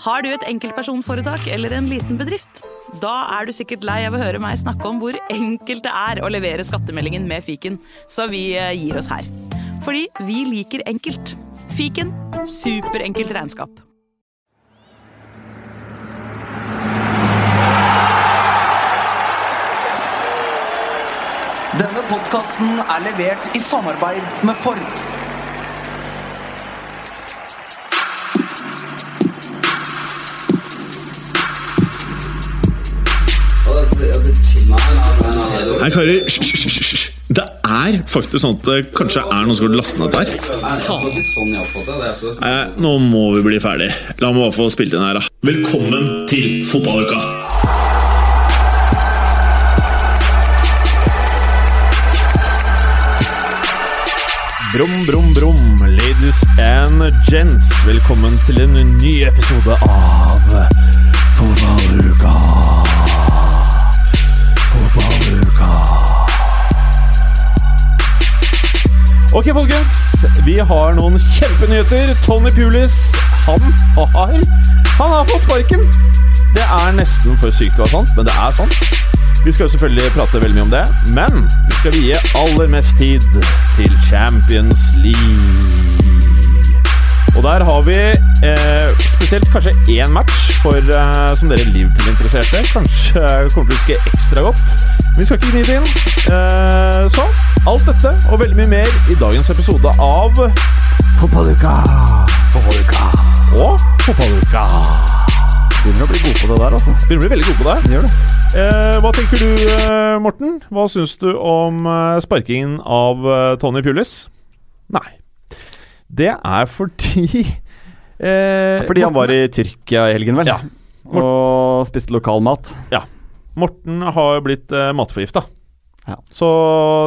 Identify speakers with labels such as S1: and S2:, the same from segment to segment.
S1: Har du et enkeltpersonforetak eller en liten bedrift? Da er du sikkert lei av å høre meg snakke om hvor enkelt det er å levere skattemeldingen med fiken, så vi eh, gir oss her. Fordi vi liker enkelt. Fiken superenkelt regnskap.
S2: Denne podkasten er levert i samarbeid med Ford.
S3: Nei, karer, hysj. Det er faktisk sånn at det kanskje er noen som har lastet ned der. Nei, nå må vi bli ferdig. La meg bare få spilt inn her, da. Velkommen til fotballuka! Brum, brum, brum, ladies and gents. Velkommen til en ny episode av Fotballuka. Ok, folkens. Vi har noen kjempenyheter. Tony Pulis, han har Han har fått sparken! Det er nesten for sykt til å være sant, men det er sant. Vi skal jo selvfølgelig prate veldig mye om det, men vi skal vie aller mest tid til Champions League. Og der har vi eh, spesielt kanskje én match for, eh, som dere Liverpool-interesserte kanskje kommer til å huske ekstra godt. Men vi skal ikke gni det inn. Eh, så alt dette og veldig mye mer i dagens episode av Fotballuka. Fotballuka. Og Fotballuka.
S4: Begynner å bli god på det der, altså.
S3: Begynner å bli veldig god på det.
S4: Gjør det.
S3: Eh, hva tenker du, eh, Morten? Hva syns du om eh, sparkingen av eh, Tony Pulis? Nei. Det er fordi eh,
S4: Fordi han var i Tyrkia i helgen, vel?
S3: Ja.
S4: Og spiste lokal mat. Ja.
S3: Morten har blitt eh, matforgifta.
S4: Ja.
S3: Så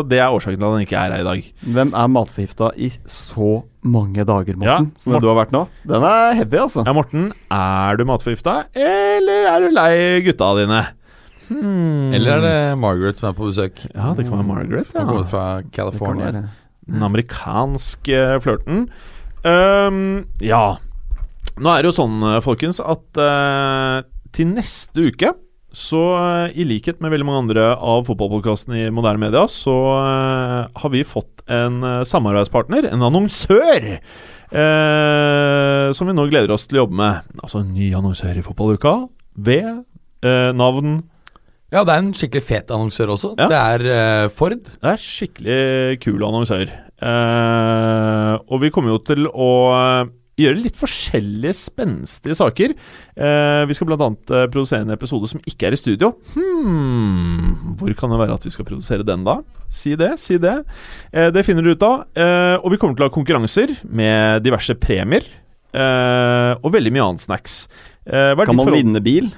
S3: det er årsaken til at han ikke er her i dag.
S4: Hvem er matforgifta i så mange dager, Morten?
S3: Ja,
S4: Som
S3: Morten.
S4: du har vært nå? Den er heavy, altså.
S3: Ja, Morten, er du matforgifta, eller er du lei gutta dine? Hmm.
S5: Eller er det Margaret som er på besøk?
S3: Ja, det kan være Margaret. Ja.
S5: Hun kommer fra
S4: Det kan
S5: California.
S3: Den amerikanske flørten. Um, ja. Nå er det jo sånn, eh, folkens, at uh, til neste uke så uh, i likhet med veldig mange andre av fotballpodkastene i moderne media, så uh, har vi fått en samarbeidspartner, en annonsør, som vi nå gleder oss til å jobbe med. Altså en ny annonsør i fotballuka ved navn
S5: Ja, det er en skikkelig fet annonsør også.
S3: Ja.
S5: Det er uh, Ford.
S3: Det er skikkelig kul annonsør. Uh, og vi kommer jo til å eh, gjøre litt forskjellige spenstige saker. Eh, vi skal bl.a. Uh, produsere en episode som ikke er i studio. Hmm, hvor kan det være at vi skal produsere den, da? Si det, si det. Eh, det finner du ut av. Eh, og vi kommer til å ha konkurranser med diverse premier. eh, og veldig mye annet snacks.
S4: Kan man vinne bil?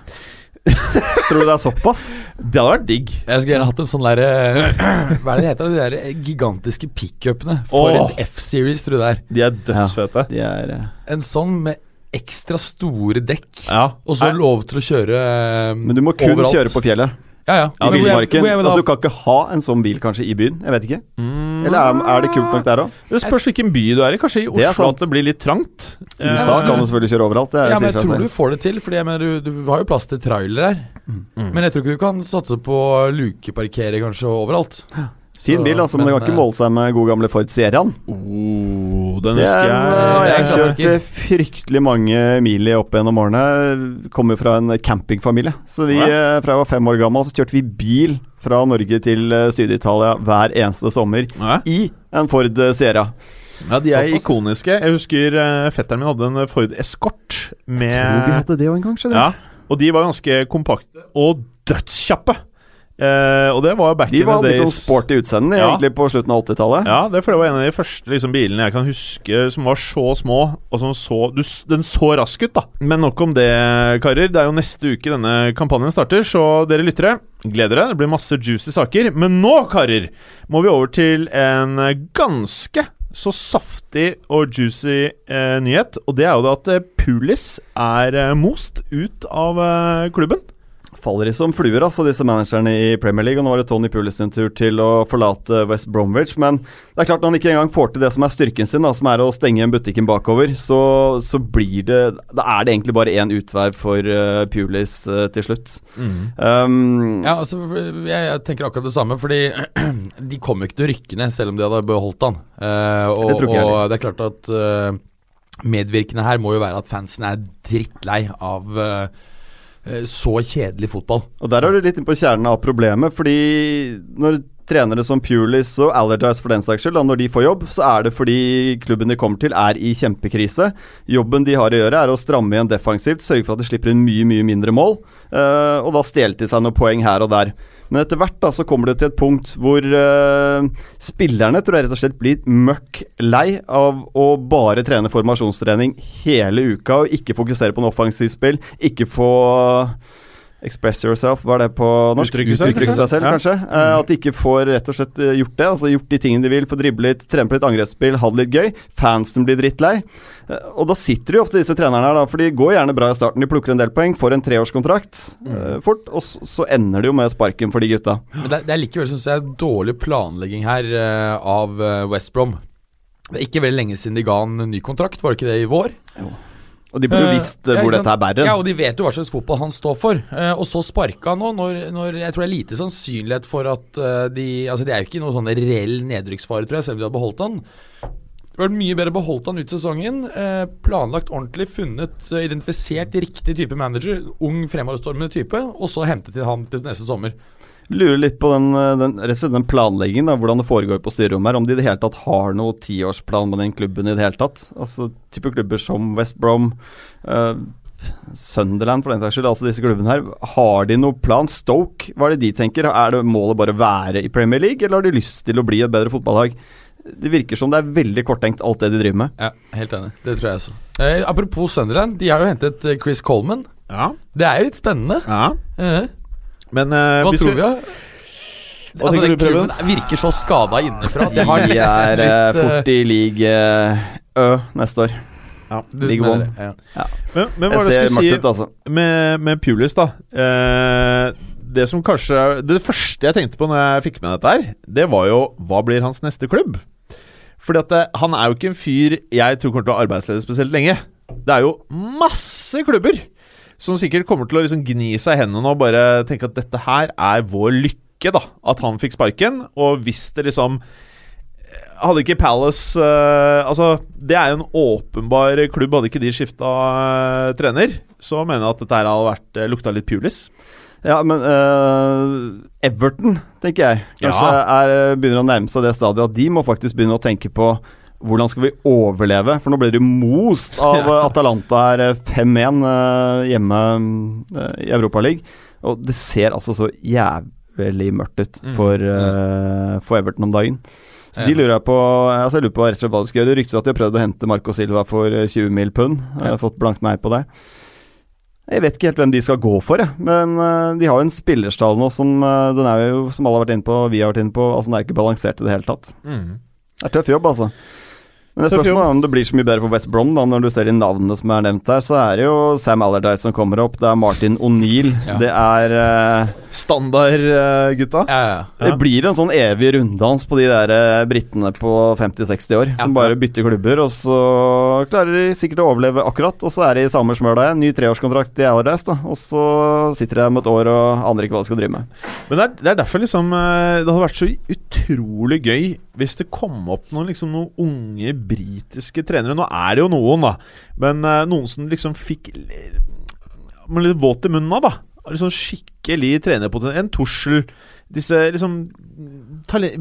S4: Tror du det er såpass?
S3: Det hadde vært digg.
S5: Jeg skulle gjerne hatt en sånn derre Hva er det heter? De der gigantiske pickupene for
S3: Åh.
S5: en F-series, tror du det er.
S3: De er dødsfete.
S4: De er eh,
S5: En sånn med ekstra store dekk.
S3: Ja.
S5: Og så
S3: Nei,
S5: lov til å kjøre eh,
S4: Men du må kun
S5: overalt.
S4: kjøre på fjellet.
S5: Ja, ja.
S4: I
S5: Men
S4: villmarken. Altså, du kan ikke ha en sånn bil kanskje i byen. Jeg vet ikke.
S3: Mm.
S4: Eller er, er det kult nok der òg?
S3: Det spørs hvilken by du er i. Kanskje i
S4: Det
S3: Oslo
S4: det
S3: at det blir litt trangt.
S4: USA
S3: Eh,
S4: kan du selvfølgelig kjøre overalt. Det
S5: Ja, men jeg tror
S4: selv.
S5: du får det til, Fordi mener, du, du har jo plass til trailer her.
S3: Mm.
S5: Men jeg tror ikke du kan satse på lukeparkere kanskje overalt.
S4: Fin bil, altså, men det kan ikke måle seg med god gamle Ford Sierraen.
S3: Oh, den
S4: Det
S3: husker
S4: er,
S3: jeg.
S4: eh, jeg kjørte fryktelig mange mil i opp gjennom årene. Kommer fra en campingfamilie. Så vi, eh, fra jeg var fem år gammel, så kjørte vi bil fra Norge til eh, Syd-Italia hver eneste sommer
S3: Ja.
S4: i en Ford eh, Sierra.
S3: ja, de er
S4: Såpass.
S3: ikoniske. Jeg husker fetteren min hadde en Ford Escort med
S4: Tror vi hadde det òg en gang, skjønner du.
S3: Ja, og de var ganske kompakte og dødskjappe. Eh, og det var back
S4: De
S3: in
S4: var
S3: the
S4: litt
S3: days.
S4: sånn sporty utseende
S3: Ja.
S4: egentlig på slutten av 80-tallet.
S3: Ja, det, for det var en av de første liksom, bilene jeg kan huske som var så små, og som så du, Den så rask ut, da. Men nok om det, karer. Det er jo neste uke denne kampanjen starter, så dere lyttere, gled dere. Det blir masse juicy saker. Men nå, karer, må vi over til en ganske så saftig og juicy eh, nyhet. Og det er jo det at eh, Pulis er eh, most ut av eh, klubben.
S4: Faller de som fluer, altså, disse managerne i Premier League. Og nå var det Tony Pulis sin tur til å forlate West Bromwich. Men det er klart når han ikke engang får til det som er styrken sin, da, som er å stenge butikken bakover, så, så blir det Da er det egentlig bare én utvei for uh, Pulis uh, til slutt. Um,
S5: Ja, altså, jeg, jeg tenker akkurat det samme, fordi de kommer ikke til å rykke ned selv om de hadde beholdt han. Uh, og,
S4: Det
S5: og det er klart at medvirkende her må jo være at fansen er drittlei av eh, så kjedelig fotball.
S4: Og der er du litt inne på kjernen av problemet, fordi når trenere som Pulis og Allergize for den saks skyld, når de får jobb, så er det fordi klubben de kommer til er i kjempekrise. Jobben de har å gjøre er å stramme igjen defensivt, sørge for at de slipper inn mye, mye mindre mål, eh, og da stjelte de seg noen poeng her og der. Men etter hvert da, så kommer det til et punkt hvor uh, spillerne tror jeg rett og slett blir møkk lei av å bare trene formasjonstrening hele uka og ikke fokusere på noe offensivt spill, ikke få Express yourself, hva er det på norsk?
S3: Uttrykke seg,
S4: Uttrykke seg selv,
S3: Ja.
S4: kanskje. Eh, at de ikke får rett og slett eh, gjort det. Altså Gjort de tingene de vil, få drible litt, trene på litt angrepsspill, ha det litt gøy. Fansen blir drittlei. Uh, og da sitter jo ofte disse trenerne her, da, for de går gjerne bra i starten. De plukker en del poeng, får en treårskontrakt uh, fort, og så, så ender det jo med sparken for de gutta.
S5: Men det, det er likevel synes jeg dårlig planlegging her av West Brom. Det er ikke veldig lenge siden de ga en ny kontrakt, var det ikke det i vår?
S4: Og de burde jo
S5: Eh,
S4: visst
S5: uh,
S4: hvor dette er bærer.
S5: Ja, og de vet jo hva slags fotball han står for. Uh, og så sparka han nå, når, når jeg tror det er lite sannsynlighet for at uh, de Altså, det er jo ikke noe sånn reell nedrykksfare, tror jeg, selv om de hadde beholdt han. Det hadde vært mye bedre beholdt han ut sesongen. Planlagt ordentlig, funnet, identifisert riktig type manager. Ung, fremadstormende type. Og så hentet de han til neste sommer.
S4: Lurer litt på den, eh, den, rett og slett den planleggingen, da, hvordan det foregår på styrerommet her. Om de i det hele tatt har noe tiårsplan med den klubben i det hele tatt. Altså type klubber som West Brom, uh, Sunderland for den saks skyld, altså disse klubbene her. Har de noe plan? Stoke, hva er det de tenker? Er det målet bare å være i Premier League, eller har de lyst til å bli et bedre fotballag? Det virker som det er veldig korttenkt, alt det de driver med.
S5: Ja, helt enig. Det tror jeg også. Eh, apropos Sunderland, de har jo hentet eh, Chris Coleman.
S3: Ja.
S5: Det er jo litt spennende.
S3: ja.
S5: Eh,
S3: Men eh,
S5: hva
S3: hvis
S5: tror vi?
S3: Hva
S5: Altså,
S3: tenker
S5: den
S3: du, Preben?
S5: klubben virker så skada innenfra.
S4: De
S5: har
S4: er eh,
S5: litt, eh,
S4: fort i league Ø neste år.
S3: Ja.
S5: du
S4: League One.
S5: Ja.
S3: Men, men hva er det jeg skulle si
S4: ut, altså.
S3: med, med Pulis, da. Eh, det som kanskje Det første jeg tenkte på når jeg fikk med dette her, det var jo hva blir hans neste klubb? Fordi at det, han er jo ikke en fyr jeg tror kommer til å være arbeidsledig spesielt lenge. Det er jo masse klubber som sikkert kommer til å liksom gni seg i hendene og bare tenke at dette her er vår lykke, da. At han fikk sparken. Og hvis det liksom hadde ikke Palace uh, Altså, det er jo en åpenbar klubb. Hadde ikke de skifta uh, trener, så mener jeg at dette her hadde vært uh, lukta litt Pulis.
S4: Ja, men eh, Everton, tenker jeg, kanskje
S3: Ja.
S4: er, begynner å nærme seg det stadiet at de må faktisk begynne å tenke på hvordan skal vi overleve? For nå ble de most av eh, Atalanta her eh, 5-1 eh, hjemme eh, i Europaligaen. Og det ser altså så jævlig mørkt ut
S3: Mm.
S4: for, eh, for Everton om dagen. Så de lurer jeg på altså jeg lurer på rett og slett hva de skal gjøre. Det ryktes at de har prøvd å hente Marco Silva for eh, 20 mil pund. Har fått blankt nei på det. Jeg vet ikke helt hvem de skal gå for, jeg. Men uh, de har jo en spillerstall nå som uh, Den er jo, som alle har vært inne på, vi har vært inne på, altså den er ikke balansert i det hele tatt. Det er tøff jobb, altså. Men spørsmålet er om det blir så mye bedre for West Brom, da. Når du ser de navnene som er nevnt her, så er det jo Sam Allardyce som kommer opp. Det er Martin O'Neill.
S5: Ja.
S4: Det er uh,
S3: Standard-gutta.
S5: Ja, ja.
S3: Ja.
S4: Det blir en sånn evig runddans på de der uh, britene på 50-60 år, som bare bytter klubber, og så klarer de sikkert å overleve akkurat, og så er de i samme smøla igjen. Ny treårskontrakt i Allardyce, da. Og så sitter de om et år og aner ikke hva de skal drive med.
S3: Men det er, det er derfor liksom eh, Det hadde vært så utrolig gøy hvis det kom opp noen liksom noen unge britiske trenere. Nå er det jo noen, da, men eh, noen som liksom fikk Man litt våt i munnen av, da. Liksom skikkelig trenerpotensial. En Tussel. Disse liksom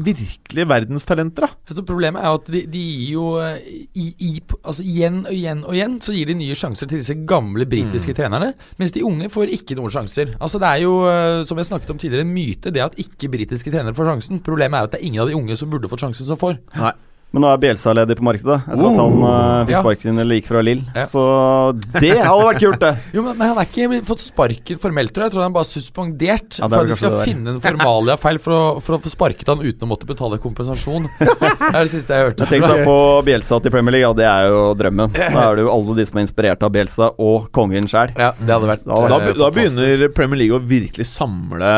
S3: virkelige verdenstalenter, da.
S5: Altså Problemet er jo at de, de gir jo eh, i, i, altså Igjen og igjen og igjen så gir de nye sjanser til disse gamle britiske trenerne, mens de unge får ikke noen sjanser. Altså Det er jo, eh, som jeg snakket om tidligere, en myte det at ikke britiske trenere får sjansen. Problemet er jo at det er ingen av de unge som burde fått sjansen, som får.
S3: Nei.
S4: Men nå er Bjelsa ledig på markedet, etter at han uh, fikk
S5: Ja.
S4: sparken eller gikk fra Lill.
S5: Ja.
S4: Så det hadde vært kult, det.
S5: Jo, men, men han er ikke fått sparken formelt, tror jeg. Jeg tror han er bare suspendert.
S4: Ja, er
S5: for at de skal finne en formalia-feil for, å- for å få sparket han uten å måtte betale kompensasjon. det er det siste jeg hørte.
S4: Jeg tenkte å få Bielsa til Premier League, ja, det er jo drømmen. Da er det jo alle de som er inspirert av Bjelsa og kongen sjæl.
S5: Ja, det hadde vært
S4: Da
S3: Da,
S5: eh,
S3: da begynner Premier League å virkelig samle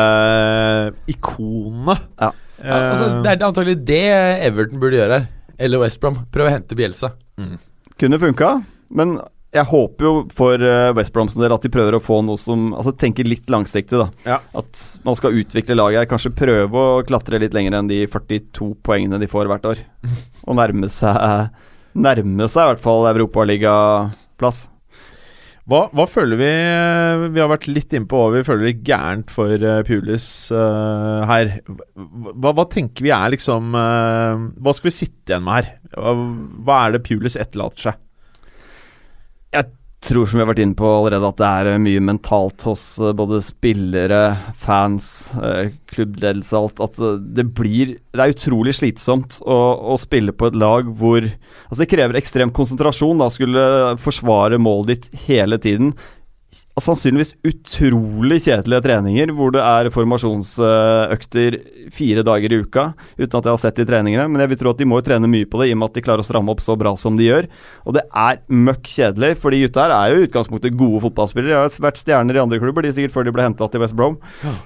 S3: ikonene.
S4: Ja.
S5: ja, altså, Det er antagelig det Everton burde gjøre her. Eller West Brom. Prøve å hente Bielsa.
S4: Kunne funka, men jeg håper jo for uh, West Brom del at de prøver å få noe som Altså tenker litt langsiktig, da.
S3: Ja.
S4: At man skal utvikle laget her. Kanskje prøve å klatre litt lenger enn de 42 poengene de får hvert år. Og nærme seg Nærme seg i hvert fall europaligaplass.
S3: Hva, hva føler vi Vi har vært litt innpå hva vi føler litt gærent for uh, Pulis uh, her. Hva, hva tenker vi er liksom uh, Hva skal vi sitte igjen med her? Hva, hva er det Pulis etterlater seg?
S4: Tror som vi har vært inne på allerede at det er eh, mye mentalt hos eh, både spillere, fans, klubbledelse klubbledelse, alt. At eh, det blir Det er utrolig slitsomt å, å spille på et lag hvor Altså, det krever ekstrem konsentrasjon da skulle forsvare målet ditt hele tiden. Sannsynligvis utrolig kjedelige treninger hvor det er formasjonsøkter fire dager i uka, uten at jeg har sett de treningene. Men jeg vil tro at de må jo trene mye på det, i og med at de klarer å stramme opp så bra som de gjør. Og det er møkk kjedelig, for de gutta her er jo i utgangspunktet gode fotballspillere. De har vært stjerner i andre klubber, de sikkert før de ble henta til West Brom.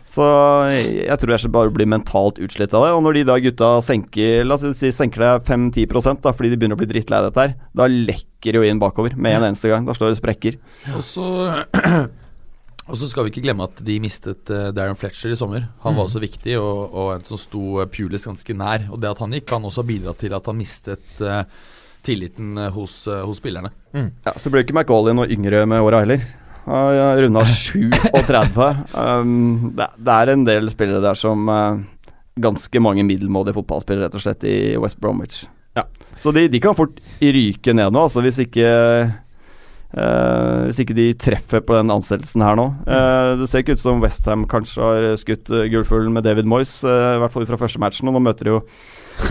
S4: Så jeg tror jeg skal bare bli mentalt utslitt av det. Og når de da gutta senker La oss si senker det 5-10 da, fordi de begynner å bli drittlei av dette her, da lekker det jo inn bakover med en eneste gang. Da slår det sprekker.
S5: Og så Og så skal vi ikke glemme at de mistet eh, Darren Fletcher i sommer. Han var også viktig, og, og en som sto uh, Pulis ganske nær. Og det at han gikk, kan også bidra til at han mistet uh, tilliten eh, hos, uh, hos spillerne.
S4: Ja, Så blir ikke McAuley noe yngre med åra heller. Han runda 37. Um, det, det er en del spillere der som uh, Ganske mange middelmådige fotballspillere, rett og slett, i West Bromwich.
S3: Ja.
S4: Så de, de kan fort ryke ned nå, altså, hvis ikke uh, Hvis ikke de treffer på den ansettelsen her nå. Uh, det ser ikke ut som Westham kanskje har skutt uh, gullfuglen med David Moyes, uh, i hvert fall fra første matchen. Og nå møter de jo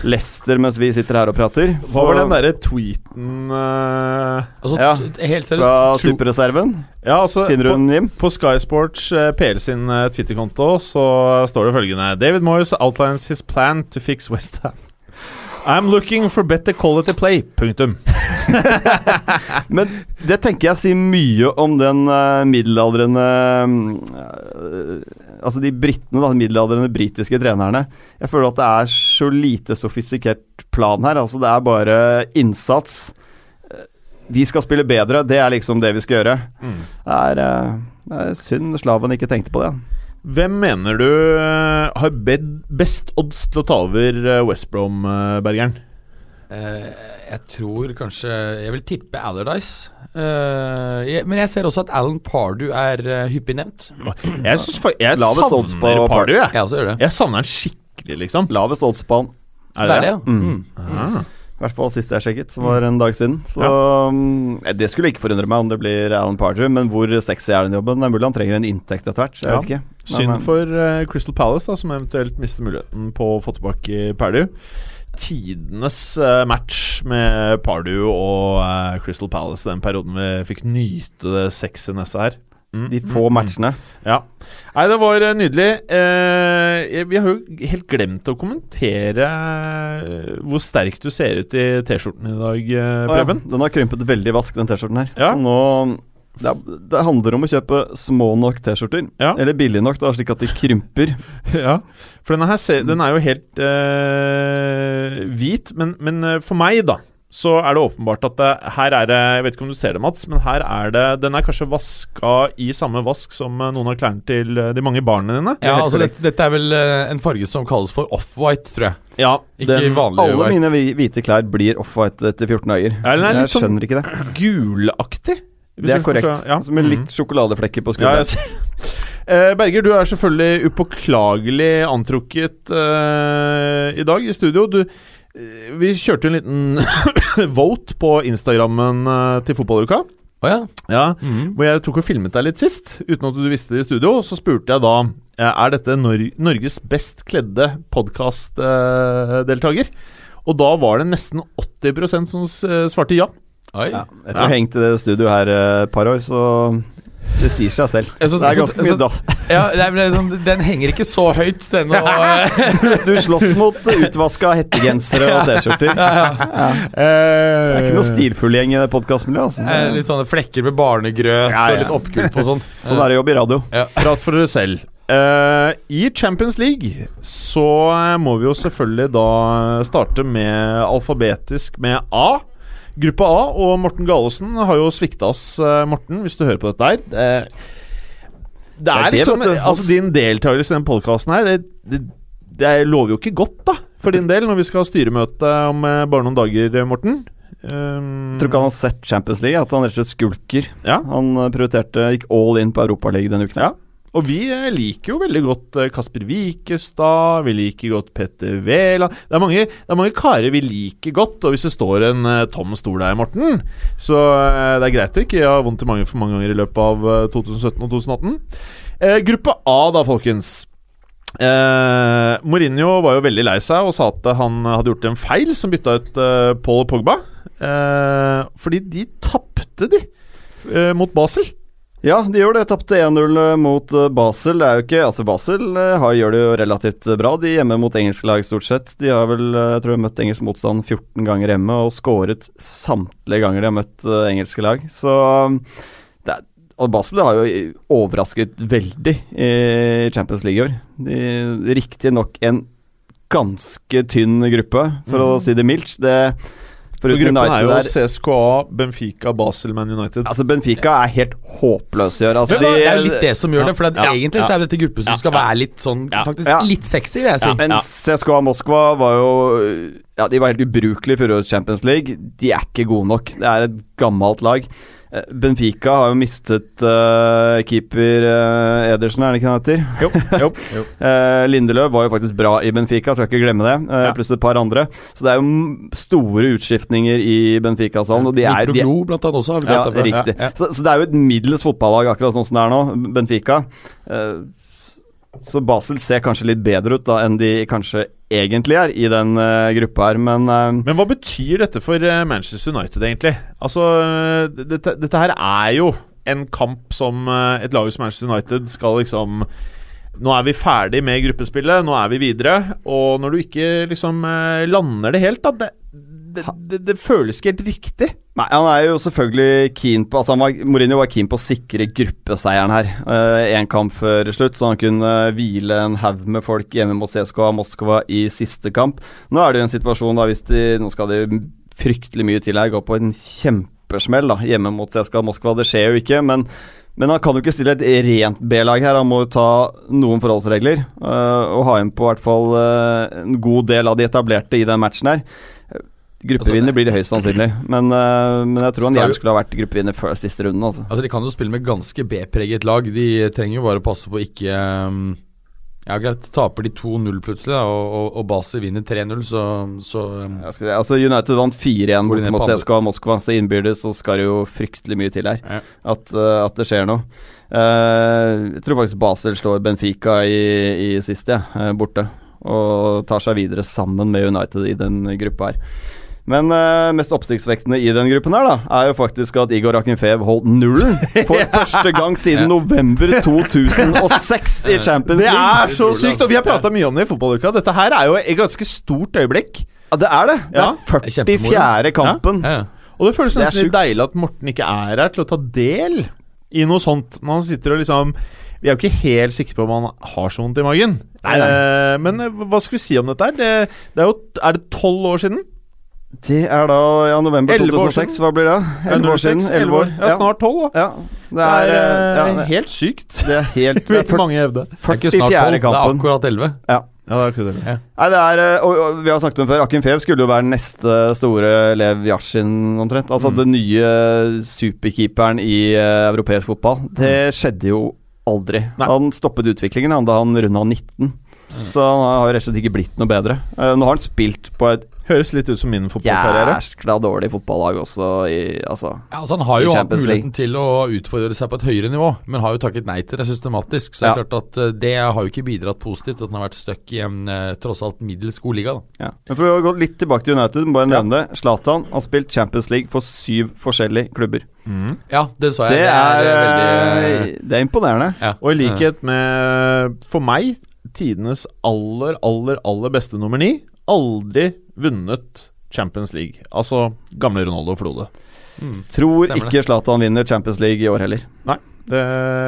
S4: Lester mens vi sitter her og prater.
S3: Hva var den derre tweeten
S5: Altså,
S4: Ja,
S5: helt seriøst
S4: fra superreserven?
S3: Ja, altså
S4: Finner den, Jim?
S3: på Sky Sports PL sin Twitter-konto så står det følgende David Moyes outlines his plan to fix West Ham. I'm looking for better quality play. Punktum.
S4: Men det tenker jeg sier mye om den uh, middelaldrende uh, Altså de britene, da, de middelaldrende britiske trenerne. Jeg føler at det er så lite sofistikert plan her. Altså Det er bare innsats. Eh, Vi skal spille bedre, det er liksom det vi skal gjøre. Det, er, uh, synd Slaven ikke tenkte på det.
S3: Hvem mener du eh, har bedt best odds til å ta over eh, West Brom, eh, Bergeren?
S5: Uh, jeg tror kanskje Jeg vil tippe Allardyce. Uh, jeg, men jeg ser også at Alan Pardew er uh, hyppig nevnt.
S3: Jeg, synes jeg
S4: på
S3: savner Pardew, jeg.
S5: Jeg også gjør det.
S3: Jeg savner han skikkelig, liksom.
S4: Lavest odds på han.
S5: Det er det, ja.
S4: Mm.
S5: Mm.
S3: Ah.
S4: I hvert fall siste jeg sjekket, som var en dag siden. Så mm, Det skulle ikke forundre meg om det blir Alan Pardew, men hvor sexy er den jobben? Det er mulig han trenger en inntekt etter hvert. Jeg
S3: Ja.
S4: vet ikke.
S3: Synd
S4: eh,
S3: for uh, Crystal Palace, da som eventuelt mister muligheten på å få tilbake Pardew. Tidenes uh, match med Pardew og uh, Crystal Palace den perioden vi fikk nyte det sexinesse her. Mm,
S4: De få
S3: mm, mm.
S4: matchene.
S3: Ja. Nei, det var eh, nydelig. Eh, vi har jo helt glemt å kommentere eh, hvor sterk du ser ut i T-skjorten i dag,
S4: Preben. Ja, Den har krympet veldig vask, den T-skjorten her.
S3: Ja.
S4: Så nå det, det handler om å kjøpe små nok T-skjorter.
S3: Ja.
S4: Eller billige nok, da, slik at de krymper.
S3: Ja, for denne her den er jo helt øh, hvit, men, men for meg, da, så er det åpenbart at det, her er det Jeg vet ikke om du ser det, Mats, men her er det Den er kanskje vaska i samme vask som eh, noen av klærne til eh, de mange barna dine.
S5: Ja, altså
S4: korrekt.
S5: dette, dette er vel eh, en farge som kalles for off-white, tror jeg.
S3: Ja,
S5: Ikke
S3: den
S5: vanlig
S4: Alle
S5: white.
S4: mine hvite klær blir off-white etter 14 dager.
S3: Ja, den er litt
S4: Jeg
S3: sånn-
S4: skjønner ikke det.
S3: gulaktig.
S4: Det er korrekt.
S3: Ja.
S4: Som med litt sjokoladeflekker på skulderen.
S3: Ja. Eh, Berger, du er selvfølgelig upåklagelig antrukket eh, i dag i studio. Du, vi kjørte en liten vote på Instagrammen eh, til fotballuka.
S5: Oh, ja.
S3: Ja,
S5: Mhm.
S3: hvor jeg tok og filmet deg litt sist, uten at du visste det i studio. Så spurte jeg da eh, Er dette Nor Norges best kledde podkastdeltaker. Og da var det nesten 80% som eh, svarte ja.
S5: Oi.
S4: Ja, etter å ha hengt i det studioet her eh, et par år, så det sier seg selv.
S5: Så-
S4: det er ganske mye
S5: daff.
S4: da.
S5: Ja, sånn, den henger ikke så høyt, denne. Og, eh,
S4: Du slåss mot utvaska hettegensere og T-skjorter. Det er ikke noe stilfull gjeng i det podkastmiljøet. Altså.
S5: eh, litt sånne flekker med barnegrøt
S4: Ja, ja.
S5: og litt oppgulp og sånn.
S4: Sånn er det jobb i radio.
S3: Prat for dere selv. Uh, I Champions League så eh, må vi jo selvfølgelig da starte med alfabetisk med A. Gruppe A, og Morten Galesen har jo svikta oss, eh, Morten, hvis du hører på dette her. Det,
S4: er
S3: liksom. Altså, din deltakelse i den podkasten her, det, det, det lover jo ikke godt, da, for din del, når vi skal ha styremøte om eh, bare noen dager, Morten. Um,
S4: tror ikke han har sett Champions League, at han rett og slett skulker.
S3: Ja.
S4: Han eh, prioriterte, gikk all in på Europaligaen denne uken.
S3: Ja. Og vi eh, liker jo veldig godt eh, Kasper Wikestad, vi liker godt Petter Wæland det, er mange- det er mange karer vi liker godt, og hvis det står en eh, tom stol der, Morten, så det er greit å ikke ha vondt i mange for mange ganger i løpet av eh, 2017 og 2018. Eh, gruppe A, da, folkens. Eh, Mourinho var jo veldig lei seg og sa at han hadde gjort en feil som bytta ut Paul Pogba. Eh, fordi de tapte, de, mot Basel.
S4: Ja, de gjør det. Tapte 1-0 mot eh, Basel. Det er jo ikke Altså, Basel eh, har, gjør det jo relativt eh, bra. De er hjemme mot engelske lag, stort sett. De har vel eh, jeg tror jeg, møtt engelsk motstand 14 ganger hjemme og skåret samtlige ganger de har møtt eh, engelske lag. Så det er, Og Basel har jo overrasket veldig i Champions League i år. Riktignok en ganske tynn gruppe, for å si det mildt. Det
S3: For
S4: gruppen
S3: gruppen er jo
S4: der
S3: CSKA, Benfica, Basel, Man United.
S4: Altså, Benfica er helt håpløse i år. Altså,
S5: det er jo litt det som gjør det, for det,
S3: Ja,
S5: egentlig så er dette gruppen som
S3: Ja,
S5: skal være litt sånn
S3: Ja.
S5: Faktisk
S4: Ja.
S5: litt sexy, vil jeg si.
S3: Ja.
S4: Men CSKA Moskva var jo Ja, de var helt ubrukelige i fjorårets Champions League. De er ikke gode nok. Det er et gammelt lag. Eh, Benfica har jo mistet uh, keeper uh, Edersen, er det ikke han heter?
S3: Jo, jo.
S4: uh, Lindeløv var jo faktisk bra i Benfica, skal ikke glemme det. eh,
S3: Ja.
S4: Pluss et par andre. Så det er jo store utskiftninger i Benfica-salen. Og de er, de
S5: blant annet, også. Har vi
S4: ja,
S5: det
S4: riktig.
S5: Ja, ja.
S4: Så, så det er jo et middels fotballag, akkurat sånn som det er nå, Benfica. Eh, så Basel ser kanskje litt bedre ut da enn de kanskje egentlig er i den uh, gruppa her, men uh,
S3: Men hva betyr dette for eh, Manchester United, egentlig? Altså, dette, dette her er jo en kamp som et lag som Manchester United skal liksom Nå er vi ferdig med gruppespillet, nå er vi videre. Og når du ikke liksom lander det helt, da Det, det, det, det føles ikke helt riktig.
S4: Nei, han er jo selvfølgelig keen på Altså var, Mourinho var keen på å sikre gruppeseieren her. Én kamp før slutt, så han kunne hvile en haug med folk hjemme mot CSKA Moskva i siste kamp. Nå er det jo en situasjon da hvis de Nå skal det fryktelig mye til her, gå på en kjempesmell da hjemme mot CSKA Moskva. Det skjer jo ikke, men men han kan jo ikke stille et rent B-lag her. Han må jo ta noen forholdsregler. øh, og ha inn på hvert fall øh, en god del av de etablerte i den matchen her. Gruppevinner blir det høyst sannsynlig, men, uh, men jeg tror han gjerne skulle ha vært gruppevinner før siste runden. Altså.
S5: Altså De kan jo spille med ganske B-preget lag. De trenger jo bare å passe på ikke um, Ja, greit, taper de 2-0 plutselig, da, og, og, og Basel vinner 3-0, så, så um,
S4: Jeg skal, altså United vant 4-1
S5: Går de
S4: borte mot
S5: andre?
S4: CSKA Moskva, så innbyrdes så skal det jo fryktelig mye til her.
S5: Ja.
S4: At, uh, at det skjer noe. Uh, jeg tror faktisk Basel slår Benfica i, i siste, ja, borte. Og tar seg videre sammen med United i den gruppa her. Men uh, mest oppsiktsvekkende i den gruppen her da er jo faktisk at Igor Akinfev holdt nullen for første gang siden november 2006 i Champions League.
S3: Det er så sykt! Og vi har prata mye om det i fotballuka. Dette her er jo et ganske stort øyeblikk.
S4: Ja, det er det. Det
S3: Ja.
S4: er
S5: Det er
S4: 44. kampen.
S5: ja, ja.
S3: Og det føles nesten litt deilig at Morten ikke er her til å ta del i noe sånt. Når han sitter og liksom Vi er jo ikke helt sikre på om han har så vondt i magen.
S4: Nei, nei.
S3: Eh, men hva skal vi si om dette her? Det, det er jo Er det tolv år siden?
S4: Det er da ja, november 2006. Hva blir det?
S3: Elleve
S4: 11 år siden. 11 år.
S3: Ja, snart tolv, da.
S4: Ja, det
S3: Det
S4: er,
S3: er,
S4: eh, ja,
S3: eh, helt sykt.
S4: det er helt
S3: Det er
S4: det er
S3: mange hevde.
S5: Er ikke snart
S4: 44.
S5: 12, det er akkurat 11.
S3: Ja, det er akkurat det.
S4: Nei, det er eh, og, og vi har snakket om før, Akin Fev skulle jo være neste store Lev Yashin, omtrent. Altså
S5: Mm.
S4: den nye superkeeperen i uh, europeisk fotball. Det skjedde jo aldri.
S3: Nei.
S4: Han stoppet utviklingen han, da han runda 19. Så han har rett og slett ikke blitt noe bedre. Eh, nå har han spilt på et
S3: Høres litt ut som min fotballkarriere.
S4: jæskla dårlig fotballag også, i, altså
S5: Ja, altså Han har jo hatt muligheten til å utfordre seg på et høyere nivå, men har jo takket nei til det systematisk. Så det er
S4: Ja.
S5: klart at eh, det har jo ikke bidratt positivt at han har vært stuck i en eh, tross alt middels god liga. da
S4: ja. Men For å gå litt tilbake til United, bare nevne det. Zlatan har spilt Champions League for syv forskjellige klubber.
S5: Ja, det så jeg.
S4: Det er,
S5: eh,
S4: eh,
S5: veldig
S4: det er imponerende.
S5: ja.
S3: Og i likhet med, for meg, tidenes aller, aller, aller beste nummer ni, aldri vunnet Champions League. Altså gamle Ronaldo Flode.
S5: Mm.
S4: Tror ikke Zlatan vinner Champions League i år heller.
S3: Det,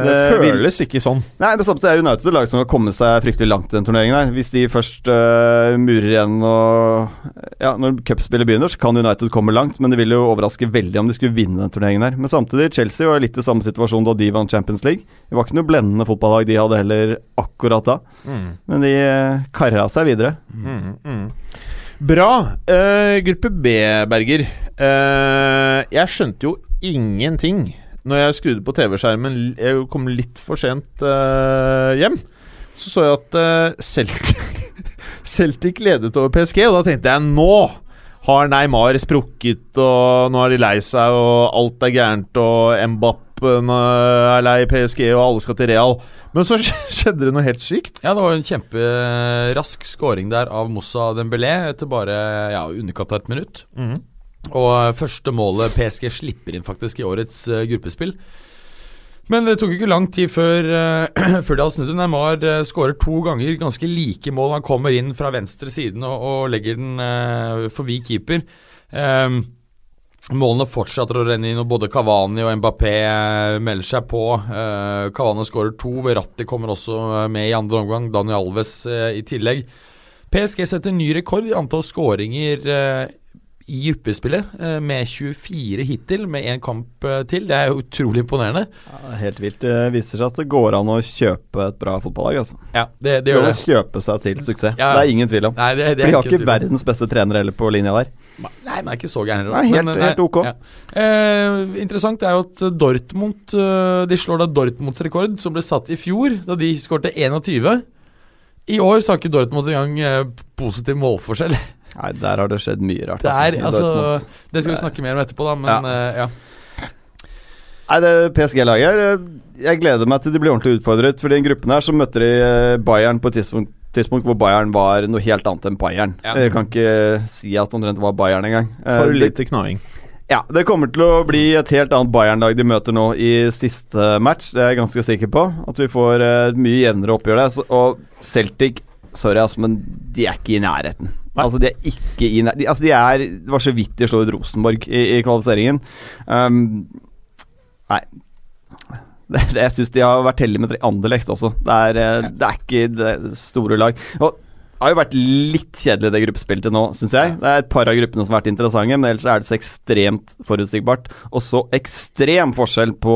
S4: Det
S3: føles ikke sånn.
S4: Nei, men samtidig er United et lag som har kommet seg fryktelig langt i den turneringen. her Hvis de først uh, murer igjen og Ja, når cupspillet begynner, så kan United komme langt, men det vil jo overraske veldig om de skulle vinne den turneringen her. Men samtidig, Chelsea var litt i samme situasjon da de vant Champions League. Det var ikke noe blendende fotballag de hadde heller akkurat da, men de uh, kara seg videre.
S3: Mm, mm. Bra. Uh, gruppe B, Berger. Uh, jeg skjønte jo ingenting når jeg skrudde på TV-skjermen. Jeg kom litt for sent uh, hjem. Så så jeg at uh, Celtic, Celtic ledet over PSG, og da tenkte jeg nå har Neymar sprukket, og nå er de lei seg, og alt er gærent, og Mbappen er lei PSG, og alle skal til Real. Men så skjedde det noe helt sykt.
S5: Ja, det var en kjemperask scoring der av Moussa Dembélé etter bare ja, underkant av et minutt. Og eh, første målet PSG slipper inn faktisk i årets uh, gruppespill. Men det tok ikke lang tid før, uh, før de hadde snudd. Neymar uh, skårer to ganger ganske like mål. Han kommer inn fra venstre siden og, og legger den uh, forbi keeper. Um, Målene fortsetter å renne inn, og både Cavani og Mbappé melder seg på. Uh, Cavani skårer to, Verratti kommer også med i andre omgang. Daniel Alves i tillegg. PSG setter ny rekord i antall skåringer i gruppespillet, eh, med 24 hittil, med én kamp eh, til. Det er jo utrolig imponerende.
S4: Ja, helt vilt. Det viser seg at det går an å kjøpe et bra fotballag. Altså.
S5: Ja, det, det
S4: Det
S5: gjør det.
S4: å kjøpe seg til suksess.
S5: Ja, ja.
S4: Det er ingen tvil om.
S5: Nei, det, det
S4: For de har ikke
S5: tvil
S4: verdens beste trener heller på linja der.
S5: Nei, men er ikke så gæren.
S4: Nei, helt- helt ok.
S5: Eh, interessant er jo at Dortmund eh, De slår da Dortmunds rekord, som ble satt i fjor, da de skårte 21. I år så har ikke Dortmund engang positiv målforskjell.
S4: Nei, der har det skjedd mye rart.
S5: Det er, altså, det skal vi snakke mer om etterpå, da, men eh, ja.
S4: Nei, det PSG-laget eh, Jeg gleder meg til de blir ordentlig utfordret. For i den gruppen her så møtte de eh, Bayern på et tidspunkt, tidspunkt hvor Bayern var noe helt annet enn Bayern.
S5: Ja.
S4: Jeg kan ikke si at omtrent var Bayern engang.
S3: For
S4: det-
S3: lite knaing.
S4: Ja, det kommer til å bli et helt annet Bayern-lag de møter nå i siste match. Det er jeg ganske sikker på. At vi får et mye jevnere oppgjør der. Og Celtic Sorry, altså, men de er ikke i nærheten. Altså, de er ikke i. De, altså, de er Det var så vidt de slo ut Rosenborg i, i kvalifiseringen. Um, nei. Det, det, jeg syns de har vært heldige med tre Anderlecht også. Det er, ja. det er ikke det store lag. Og det har jo vært litt kjedelig det gruppespillet til nå, syns jeg. Det er et par av gruppene som har vært interessante, men ellers er det så ekstremt forutsigbart. Og så ekstrem forskjell på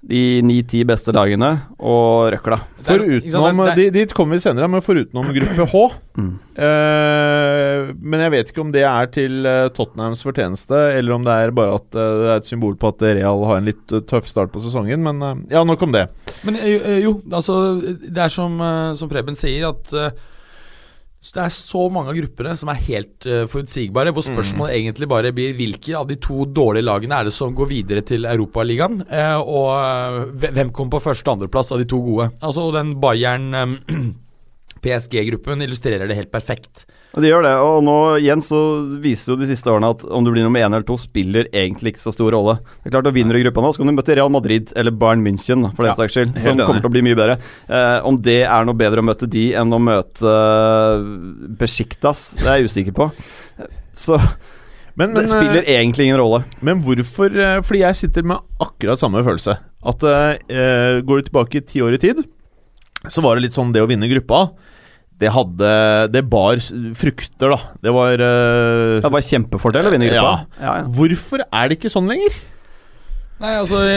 S4: de ni-ti beste lagene og røkla.
S3: Forutenom de- Dit kommer vi senere, men forutenom gruppe H.
S4: Mm.
S3: Eh, men jeg vet ikke om det er til eh, Tottenhams fortjeneste, eller om det er bare at eh, det er et symbol på at Real har en litt eh, tøff start på sesongen. Men ja, nok om det.
S5: Men jo, altså Det er som, som Preben sier, at så det er så mange av gruppene som er helt uh, forutsigbare, hvor spørsmålet egentlig bare blir hvilke av de to dårlige lagene er det som går videre til Europaligaen, uh, og uh, hvem kommer på første- og andreplass av de to gode. Altså den Bayern PSG-gruppen illustrerer det helt perfekt.
S4: Og de gjør det. Og nå igjen så viser jo de siste årene at om du blir nummer én eller to, spiller egentlig ikke så stor rolle. Det er klart, og Vinner du gruppa nå, så kan du møte Real Madrid eller Bayern München, for den
S3: Ja,
S4: saks skyld, som kommer til å bli mye bedre. Eh, om det er noe bedre å møte de enn å møte uh, Besjiktas, det er jeg usikker på. Så
S3: Men, men,
S4: det spiller
S3: eh,
S4: egentlig ingen rolle.
S3: men hvorfor eh, Fordi jeg sitter med akkurat samme følelse. At eh, Går du tilbake ti år i tid, så var det litt sånn det å vinne gruppa det hadde Det bar frukter, da. Det var uh,
S4: Det var kjempefordel å vinne gruppa. Ja, ja.
S3: Hvorfor er det ikke sånn lenger?
S5: Nei, altså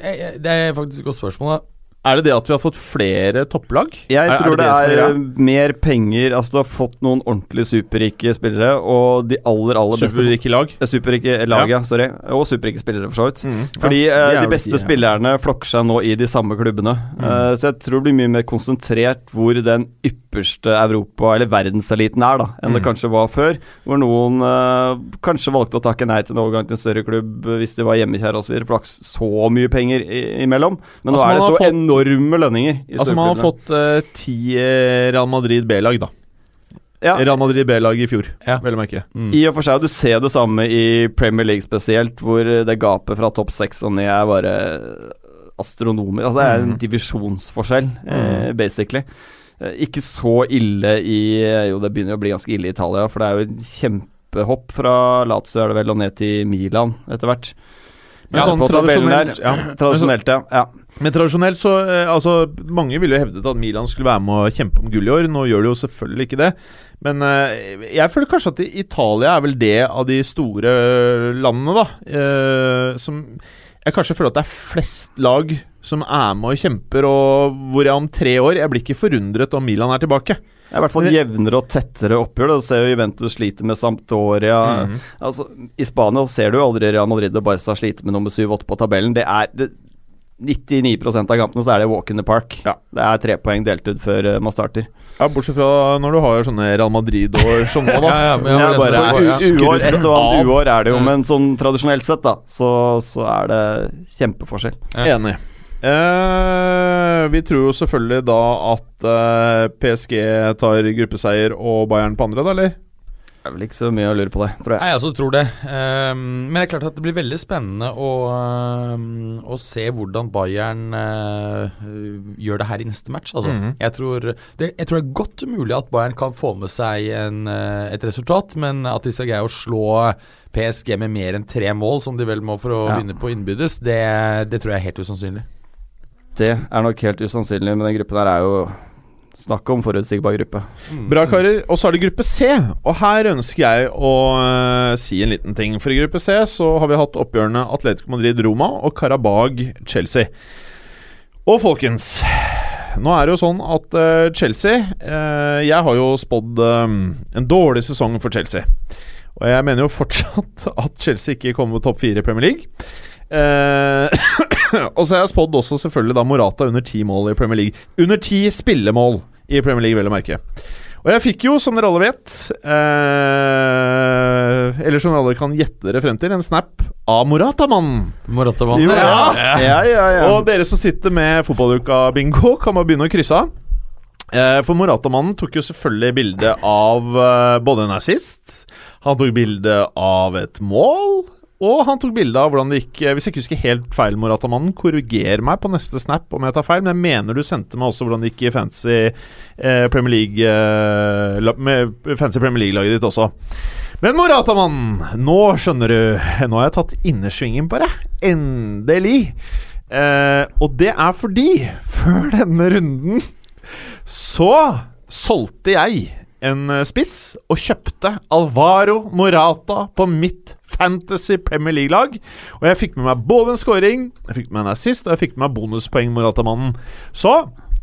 S5: jeg- jeg- Det er faktisk et godt spørsmål. Da.
S3: Er det det at vi har fått flere topplag?
S4: Jeg
S3: er,
S4: tror det,
S3: som
S4: er,
S3: greia?
S4: mer penger Altså, du har fått noen ordentlig superrike spillere, og de aller, aller beste
S3: superrike lag.
S4: Eh, Superrike lag, ja. Sorry. Og superrike spillere, for så vidt.
S3: Mm.
S4: Fordi
S3: Ja,
S4: eh,
S3: de er
S4: de beste
S3: de, ja.
S4: spillerne flokker seg nå i de samme klubbene. Eh, så jeg tror det blir mye mer konsentrert hvor den ypperste Europa- eller verdenseliten er, da, enn det
S3: Mm.
S4: kanskje var før. Hvor noen uh, kanskje valgte å takke nei til en overgang til en større klubb eh, hvis de var hjemmekjære osv. For det var ikke så mye penger i, imellom. Men
S3: Altså,
S4: nå er det så
S3: fått-
S4: enorme lønninger i
S3: Altså Man har fått eh, ti eh, Real Madrid B-lag, da.
S4: ja.
S3: Real Madrid B-lag i fjor,
S5: Ja.
S3: vel å merke.
S5: Mm.
S4: I og for seg, du ser det samme i Premier League spesielt, hvor det gapet fra topp seks og ned er bare astronomer. Altså, det er en
S3: divisjonsforskjell,
S4: divisjonsforskjell, eh, basically. Eh, Ikke så ille i Jo, det begynner å bli ganske ille i Italia, for det er jo et kjempehopp fra Lazio er det vel, og ned til Milan etter hvert.
S3: Men
S4: Ja,
S3: sånn
S4: tabellen der.
S3: tradisjonelt ja.
S4: Tradisjonelt, ja. ja.
S3: Men tradisjonelt så eh, Altså, mange ville jo hevdet at Milan skulle være med å kjempe om gull i år. Nå gjør de jo selvfølgelig ikke det. Men eh, jeg føler kanskje at Italia er vel det av de store landene, da, eh, som jeg kanskje føler at det er flest lag som er med og kjemper, og hvor jeg om tre år Jeg blir ikke forundret om Milan er tilbake.
S4: Det er i hvert fall jevnere og tettere oppgjør. Du ser jo Juventus sliter med Sampdoria.
S3: Mhm.
S4: Altså, I Spania ser du jo aldri Real Madrid og Barca slite med nummer 7-8 på tabellen. Det er det, 99% av kampene så er det walk in the park.
S3: Ja.
S4: Det er tre poeng delt ut før eh, man starter.
S3: Ja, Bortsett fra når du har sånne Real Madrid og sånne, da.
S5: Ja, ja, men ja,
S3: bare
S4: Uår, et og annet uår er det jo, men sånn tradisjonelt sett, da, så, så er det kjempeforskjell.
S5: Ja.
S3: Enig. Eh, vi tror jo selvfølgelig da at eh, PSG tar gruppeseier og Bayern på andre, da, eller?
S4: Det er vel ikke så mye å lure på det, tror jeg.
S5: Nei, jeg også tror det. Um, men det er klart at det blir veldig spennende å, um, å se hvordan Bayern uh, gjør det her i neste match. Altså,
S3: Mhm.
S5: jeg, tror, det, jeg tror det er godt mulig at Bayern kan få med seg en, uh, et resultat, men at de skal greie å slå PSG med mer enn tre mål, som de vel må for å
S4: Ja.
S5: vinne på innbydes, det, det tror jeg er helt usannsynlig.
S4: Det er nok helt usannsynlig, men den gruppen her er jo Snakk om forutsigbar gruppe.
S3: Bra, karer. Og så er det gruppe C. Og her ønsker jeg å uh, si en liten ting. For i gruppe C så har vi hatt oppgjørene Atletico Madrid-Roma og Karabag-Chelsea. Og folkens nå er det jo sånn at uh, Chelsea uh, Jeg har jo spådd en dårlig sesong for Chelsea. Og jeg mener jo fortsatt at Chelsea ikke kommer på topp fire i Premier League. Eh, og så har jeg spådd også selvfølgelig da Morata under ti mål i Premier League. Under ti spillemål i Premier League, vel å merke. Og jeg fikk jo, som dere alle vet, eh, eller som dere alle kan gjette dere frem til, en snap av Morata-mannen.
S5: Moratamann.
S4: Jo, ja. Ja, ja, ja.
S3: Og dere som sitter med fotballuka-bingo, kan bare begynne å krysse av. Eh, for Morata-mannen tok jo selvfølgelig bilde av eh, både en assist, han tok bilde av et mål, og han tok bilde av hvordan det gikk eh, Hvis jeg ikke husker helt feil, Morata-mannen, korriger meg på neste snap om jeg tar feil, men jeg mener du sendte meg også hvordan det gikk i fancy eh, Premier League eh, Med fancy Premier League-laget ditt også. Men Morata-mannen, nå skjønner du Nå har jeg tatt innersvingen på deg. Endelig. Eh, og det er fordi, før denne runden, så solgte jeg en spiss og kjøpte Alvaro Morata på mitt Fantasy Premier League-lag. Og jeg fikk med meg både en scoring, jeg fikk med meg en assist, og jeg fikk med meg bonuspoeng Morata-mannen. Så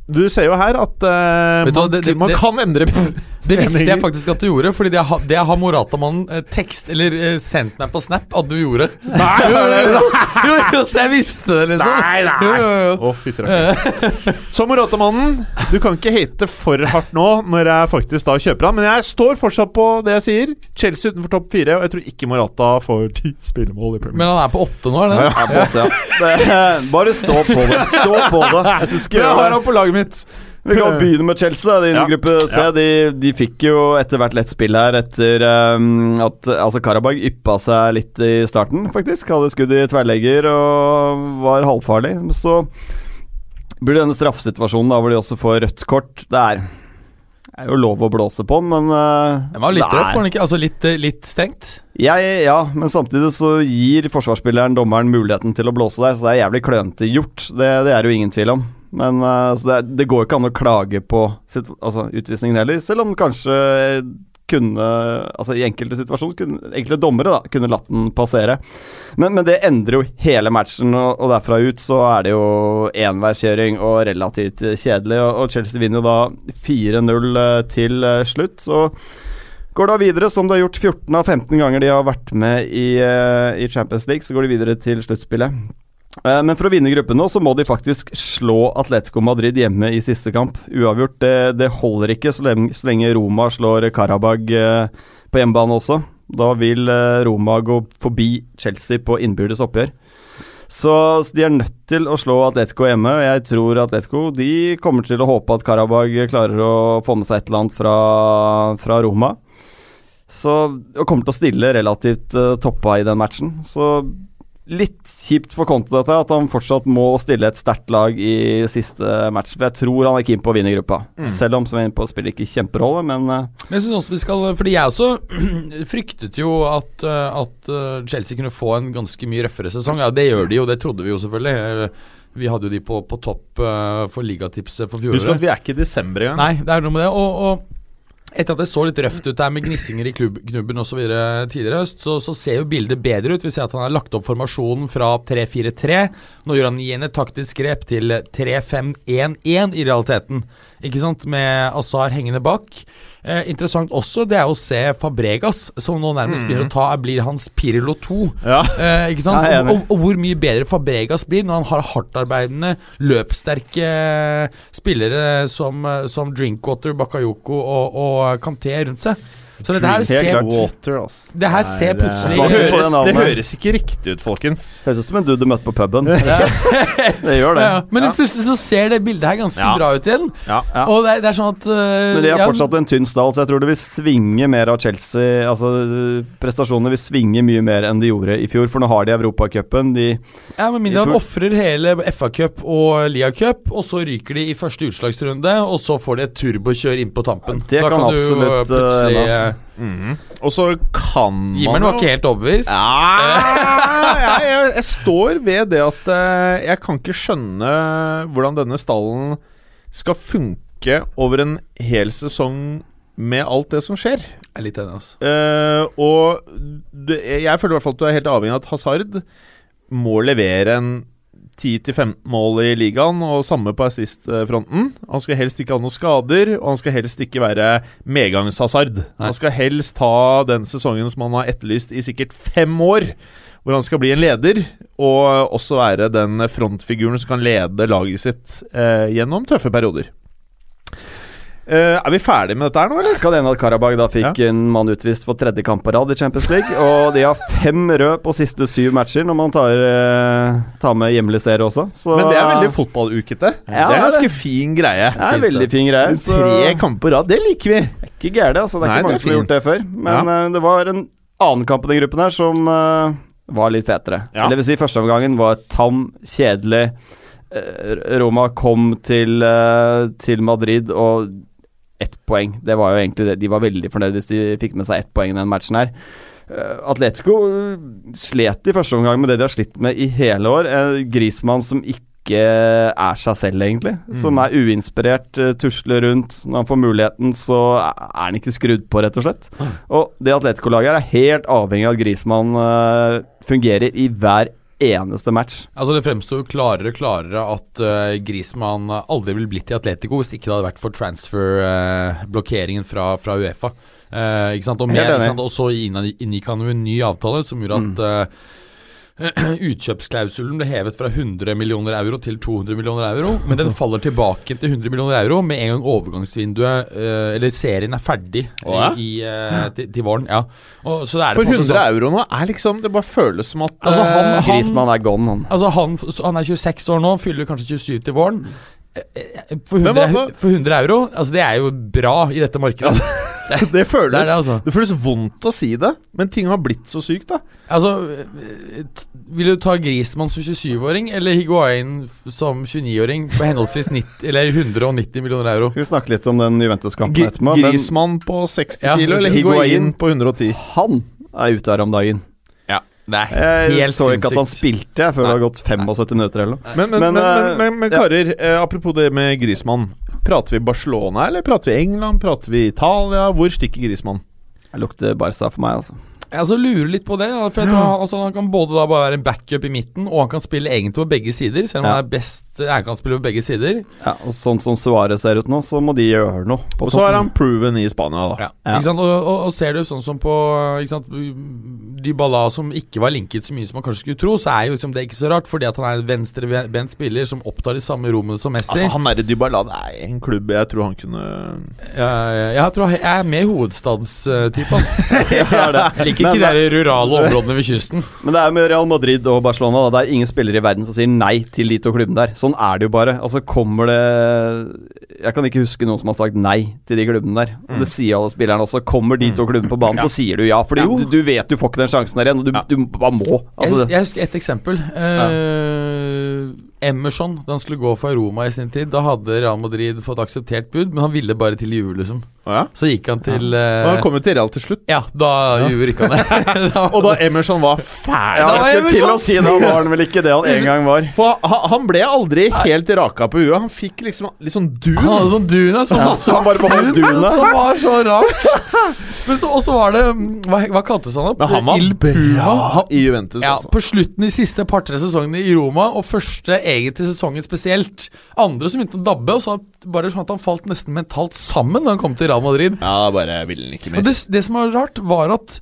S3: du ser jo her at
S5: hva,
S3: man,
S5: det- det-
S3: man kan endre
S5: Det visste jeg faktisk at du gjorde, fordi det har, det har Morata-mannen eh, tekst Eller eh, sendt meg på Snap at du gjorde.
S3: Nei,
S5: Jo, jo, jo, så jeg visste det, liksom.
S3: Nei, nei.
S5: Jo, jo, jo.
S3: Oh. Så Morata-mannen, du kan ikke hate for hardt nå når jeg faktisk da kjøper han, men jeg står fortsatt på det jeg sier. Chelsea utenfor topp fire, og jeg tror ikke Morata får ti spillemål i Premier
S5: Men han er på åtte nå, er det?
S3: Ja,
S4: Ja, på en ja. Det, bare stå på det. Stå på det. Jeg
S3: Jeg har han på laget mitt.
S4: Vi kan begynne med Chelsea. da, Din
S3: Ja.
S4: gruppe C. De, de fikk jo etter hvert lett spill her etter um, at altså Karabag yppa seg litt i starten, faktisk. Hadde skudd i tverrlegger og var halvfarlig. Så blir det denne straffesituasjonen da hvor de også får rødt kort. Det er, er jo lov å blåse på den, men uh,
S5: Den var litt
S4: det
S5: røff, var den ikke? Altså litt, eh, litt stengt?
S4: jeg, ja, men samtidig så gir forsvarsspilleren dommeren muligheten til å blåse der, så det er jævlig klønete gjort. Det, det er det jo ingen tvil om. Men altså, det, det går ikke an å klage på sitt, altså, utvisningen heller, selv om kanskje kunne Altså i enkelte situasjoner kunne enkelte dommere da kunne latt den passere. Men, men det endrer jo hele matchen, og, og derfra ut så er det jo enveiskjøring og relativt kjedelig. Og, og Chelsea vinner jo da 4-0 eh, til eh, slutt. Så går da videre, som det har gjort 14 av 15 ganger de har vært med i, i Champions League, så går de videre til sluttspillet. Eh, Men for å vinne gruppen nå, så må de faktisk slå Atletico Madrid hjemme i siste kamp. Uavgjort, det, det holder ikke så lenge, så lenge Roma slår Karabag eh, på hjemmebane også. Da vil eh, Roma gå forbi Chelsea på innbyrdes oppgjør. Så så de er nødt til å slå Atletico hjemme. og Jeg tror Atletico de kommer til å håpe at Karabag klarer å få med seg et eller annet fra, fra Roma. Så, og kommer til å stille relativt uh, toppa i den matchen. Så litt kjipt for Conte dette, at han fortsatt må stille et sterkt lag i siste match. For jeg tror han er keen på å vinne gruppa. Selv om som jeg er inne på, spiller ikke kjemperolle, men eh,
S5: Men jeg synes også vi skal Fordi jeg også fryktet jo at, eh, at eh, Chelsea kunne få en ganske mye røffere sesong. Ja, det gjør de jo, det trodde vi jo selvfølgelig. Vi hadde jo de på, på topp for ligatipset for
S3: Husk at vi er ikke i desember engang.
S5: Nei, det er noe med det. Og, og etter at det så litt røft ut der med gnissinger i klubb, knubben osv. tidligere høst, så, så ser jo bildet bedre ut. Vi ser at han har lagt opp formasjonen fra 3-4-3. Nå gjør han igjen et taktisk grep til 3-5-1-1 i realiteten. Ikke sant, med Azar hengende bak. Eh, interessant også, det er å se Fabregas, som nå nærmest begynner å ta blir hans Pirlo 2.
S3: Ja.
S5: Eh, ikke sant?
S4: Ja,
S5: og, og, og hvor mye bedre Fabregas blir når han har hardtarbeidende, løpssterke spillere som, som Drinkwater, Bakayoko og, og Kanté rundt seg. Så dette her ser.
S3: Water, ass.
S5: det her ser
S3: er,
S5: plutselig
S3: det, høres, det høres ikke riktig ut, folkens.
S4: høres ut som en dude du møtte på puben. det gjør det.
S5: ja, Men plutselig så ser det bildet her ganske
S3: Ja.
S5: bra ut igjen.
S3: Ja.
S4: Ja.
S5: Og det det er sånn at uh,
S4: Men de har
S5: ja,
S4: fortsatt en tynn stall, så jeg tror det vil svinge mer av Chelsea. Altså, prestasjonene vil svinge mye mer enn de gjorde i fjor, for nå har de Europacupen. De
S5: Ja, Med mindre han ofrer hele FA-cup og Lia-cup, og så ryker de i første utslagsrunde, og så får de et turbokjør inn på tampen.
S4: Det
S5: da
S4: kan
S5: kan, du
S4: absolutt,
S5: uh,
S4: uh,
S5: plutselig uh,
S3: Mhm. Og så kan man
S5: Jimmer'n var ikke helt overbevist.
S3: Ja, jeg, jeg, jeg står ved det at eh, jeg kan ikke skjønne hvordan denne stallen skal funke over en hel sesong med alt det som skjer.
S5: Jeg er litt enig, altså.
S3: Uh, og du, jeg føler i hvert fall at du er helt avhengig av at Hazard må levere en 10-15 mål i ligaen, og samme på assist-fronten. Han skal helst ikke ha noen skader, og han skal helst ikke være medgangs-Hazard. Han skal helst ha den sesongen som han har etterlyst i sikkert fem år. Hvor han skal bli en leder, og også være den frontfiguren som kan lede laget sitt eh, gjennom tøffe perioder. Eh, er vi ferdige med dette her nå, eller?
S4: kan hende at Karabag da fikk en mann utvist for tredje kamp på rad i Champions League. Og de har fem rød på siste syv matcher når man tar, uh, tar med hjemlig serie også. Så,
S3: Men det er veldig fotballukete.
S4: Ja,
S3: det er en ganske fin greie.
S4: det er en veldig fin greie. Så
S3: Tre kamper på rad, det liker vi.
S4: Det er ikke gærent, altså. Det er
S3: Nei,
S4: ikke mange
S3: er
S4: som har gjort det før. Men eh, det var en annen kamp i den gruppen her som var litt fetere.
S3: Ja.
S4: Det vil si, første omgangen var tam, kjedelig. Roma kom til, til Madrid og ett poeng. Det var jo egentlig det. De var veldig fornøyd hvis de fikk med seg ett poeng i den matchen her. Eh, Atletico eh, slet i første omgang med det de har slitt med i hele år. Grismann som ikke er seg selv, egentlig. Som er uinspirert, eh, tusler rundt. Når han får muligheten, så er han ikke skrudd på, rett og slett. Og det Atletico-laget er helt avhengig av at Grismann fungerer i hver eneste match.
S5: Altså Det fremstår jo klarere og klarere at uh, Griezmann aldri ville blitt i Atletico hvis ikke det hadde vært for transfer-blokkeringen fra, fra Uefa. Uh, ikke sant? Og, med, ikke sant? og så inngikk han jo en ny avtale som gjorde at eh, Utkjøpsklausulen ble hevet fra 100 millioner euro til 200 millioner euro, men den faller tilbake til 100 millioner euro med en gang overgangsvinduet, eh, eller serien, er ferdig
S3: oh, ja?
S5: i, eh, til, til våren. Ja. Og,
S3: For
S5: på en måte
S3: 100
S5: sånn-
S3: euro nå er liksom Det bare føles som at
S5: Altså, han-
S3: eh,
S5: han-
S4: Grismann er gone, han.
S5: Altså han, han er 26 år nå, fyller kanskje 27 til våren. For 100,
S3: hva- hva-
S5: for 100 euro, altså det er jo bra i dette markedet.
S3: det, føles,
S5: Det det, altså.
S3: det føles vondt å si det, men ting har blitt så sykt, da.
S5: Altså, vil du ta Grismann som 27-åring, eller Higuain som 29-åring på henholdsvis 90, eller 190 millioner euro?
S4: Skal vi snakke litt om den Juventus-kampen etterpå?
S3: Grismann på 60
S5: Ja,
S3: kilo, eller
S4: Higuain.
S3: Higuain på 110?
S4: han er ute her om dagen.
S5: Er
S4: Jeg så ikke at han spilte jeg, før det har gått 75 minutter eller noe.
S3: Men, men, men,
S4: Men,
S3: men,
S4: eh,
S3: men, men
S4: ja.
S3: karer, eh, apropos det med Grismann. Prater vi Barcelona, eller prater vi England? Prater vi Italia? Hvor stikker Grismann?
S4: Det lukter Barca for meg, altså.
S5: Jeg altså lurer litt på det. For jeg tror han, altså, han kan både da bare være en backup i midten, og han kan spille egentlig på begge sider. Selv om
S4: Ja.
S5: han er best Jeg kan spille på begge sider.
S4: Ja, og Sånn som Suárez ser ut nå, så må de gjøre noe. På
S3: Og så er han proven i Spania, da.
S5: Ja.
S4: Ja.
S5: Ikke sant? Og, og, og ser du sånn som på ikke sant? Dybala, som ikke var linket så mye som man kanskje skulle tro, så er jo liksom det ikke så rart, fordi at han er en venstrebent spiller som opptar de samme rommene som Messi.
S3: Altså, han derre Dybala, det er en klubb jeg tror han kunne
S5: jeg, jeg tror jeg er mer hovedstadstype.
S4: Ja, det
S5: Jeg ikke de der rurale områdene ved kysten.
S4: Men det er med Real Madrid og Barcelona. Da. Det er ingen spillere i verden som sier nei til de to klubbene der. Sånn er det jo bare. Altså kommer det Jeg kan ikke huske noen som har sagt nei til de klubbene der. Og det sier alle spillerne også. Kommer de to klubbene på banen, så sier du ja. Fordi
S5: ja.
S4: du, du vet du får ikke den sjansen der igjen, du, du bare må. Altså,
S5: jeg, jeg husker et eksempel. Eh, Emerson, da han skulle gå fra Roma i sin tid, da hadde Real Madrid fått akseptert bud, men han ville bare til jul, liksom.
S3: Ja?
S5: Så gikk han til
S3: Og
S5: eh,
S3: han kom jo til Real til slutt.
S5: Ja, da gjorde ikke han Da-
S3: Og da Emerson var fæl
S4: ja, jeg skulle til å si det, var han vel ikke det han en gang var.
S3: For han, ble aldri helt raka på huet. Han fikk liksom litt sånn dun.
S5: Han hadde sånn dun, altså.
S4: Ja, så han bare beholdt dunet.
S5: Som var så. Men så, og så var det mm, Hva, hva kaltes han? da?
S3: Han var
S5: Il
S3: bra i Juventus,
S5: Ja,
S3: også.
S5: på slutten de siste par-tre sesongene i Roma, og første egentlig sesongen spesielt. Andre som begynte å dabbe, og så bare sånn at han falt nesten mentalt sammen da han kom til Real Madrid.
S3: Ja, bare ville han ikke
S5: Og
S3: mer.
S5: det, det som var rart, var at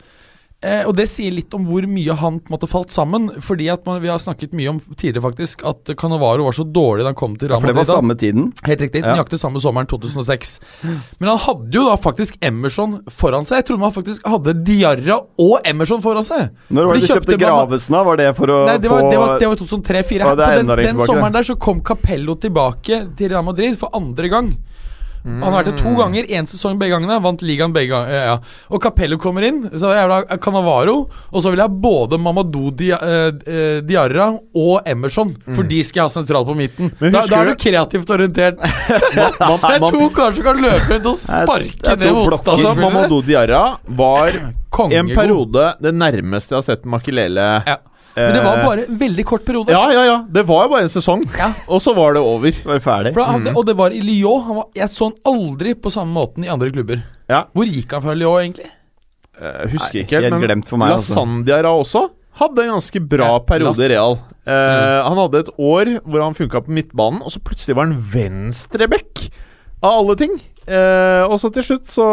S5: eh, Og det sier litt om hvor mye han på en måte falt sammen. Fordi at man, Vi har snakket mye om tidligere faktisk at Cannavaro var så dårlig da han kom til Real
S4: For det var samme tiden.
S5: Helt riktig.
S4: Ja.
S5: Nøyaktig samme sommeren 2006. Men han hadde jo da faktisk Emerson foran seg. Jeg trodde man faktisk hadde Diarra og Emerson foran seg.
S4: Når var det du kjøpte
S5: kjøpte
S4: Gravesen av? Var det for å
S5: Nei, det var,
S4: få
S5: det var, det var 2003-2004.
S4: Å, det er
S5: På den, den sommeren der så kom Capello tilbake til Real Madrid for andre gang. Han har vært det to ganger, én sesong begge gangene. Vant ligaen begge ganger. Ja, ja. Og Capello kommer inn, så jeg vil ha Canavaro. Og så vil jeg ha både Mamadou Di eh, eh, Diarra og Emerson. For de skal jeg ha sentralt på midten. Da, da er
S3: du-
S5: kreativt orientert. Det er to karer som kan løpe rundt og sparke ned.
S3: Altså. Mamadou Diarra var
S5: Kongegod.
S3: en periode det nærmeste jeg har sett Makelele
S5: Ja. Men det var
S3: eh,
S5: bare en veldig kort periode.
S3: Ja, ja, ja. Det var jo bare en sesong,
S5: Ja.
S3: og så var det over.
S4: Var ferdig.
S5: For han, Og det var i Lyon. Han var, jeg så han aldri på samme måten i andre klubber.
S3: Ja.
S5: Hvor gikk han fra Lyon, egentlig?
S3: Jeg husker
S4: Nei,
S3: ikke helt, men
S4: glemt for meg, altså.
S3: Lasandiara også hadde en ganske bra
S5: Ja,
S3: periode i Real. Eh, Han hadde et år hvor han funka på midtbanen, og så plutselig var han venstreback. Av alle ting. Eh, og så til slutt så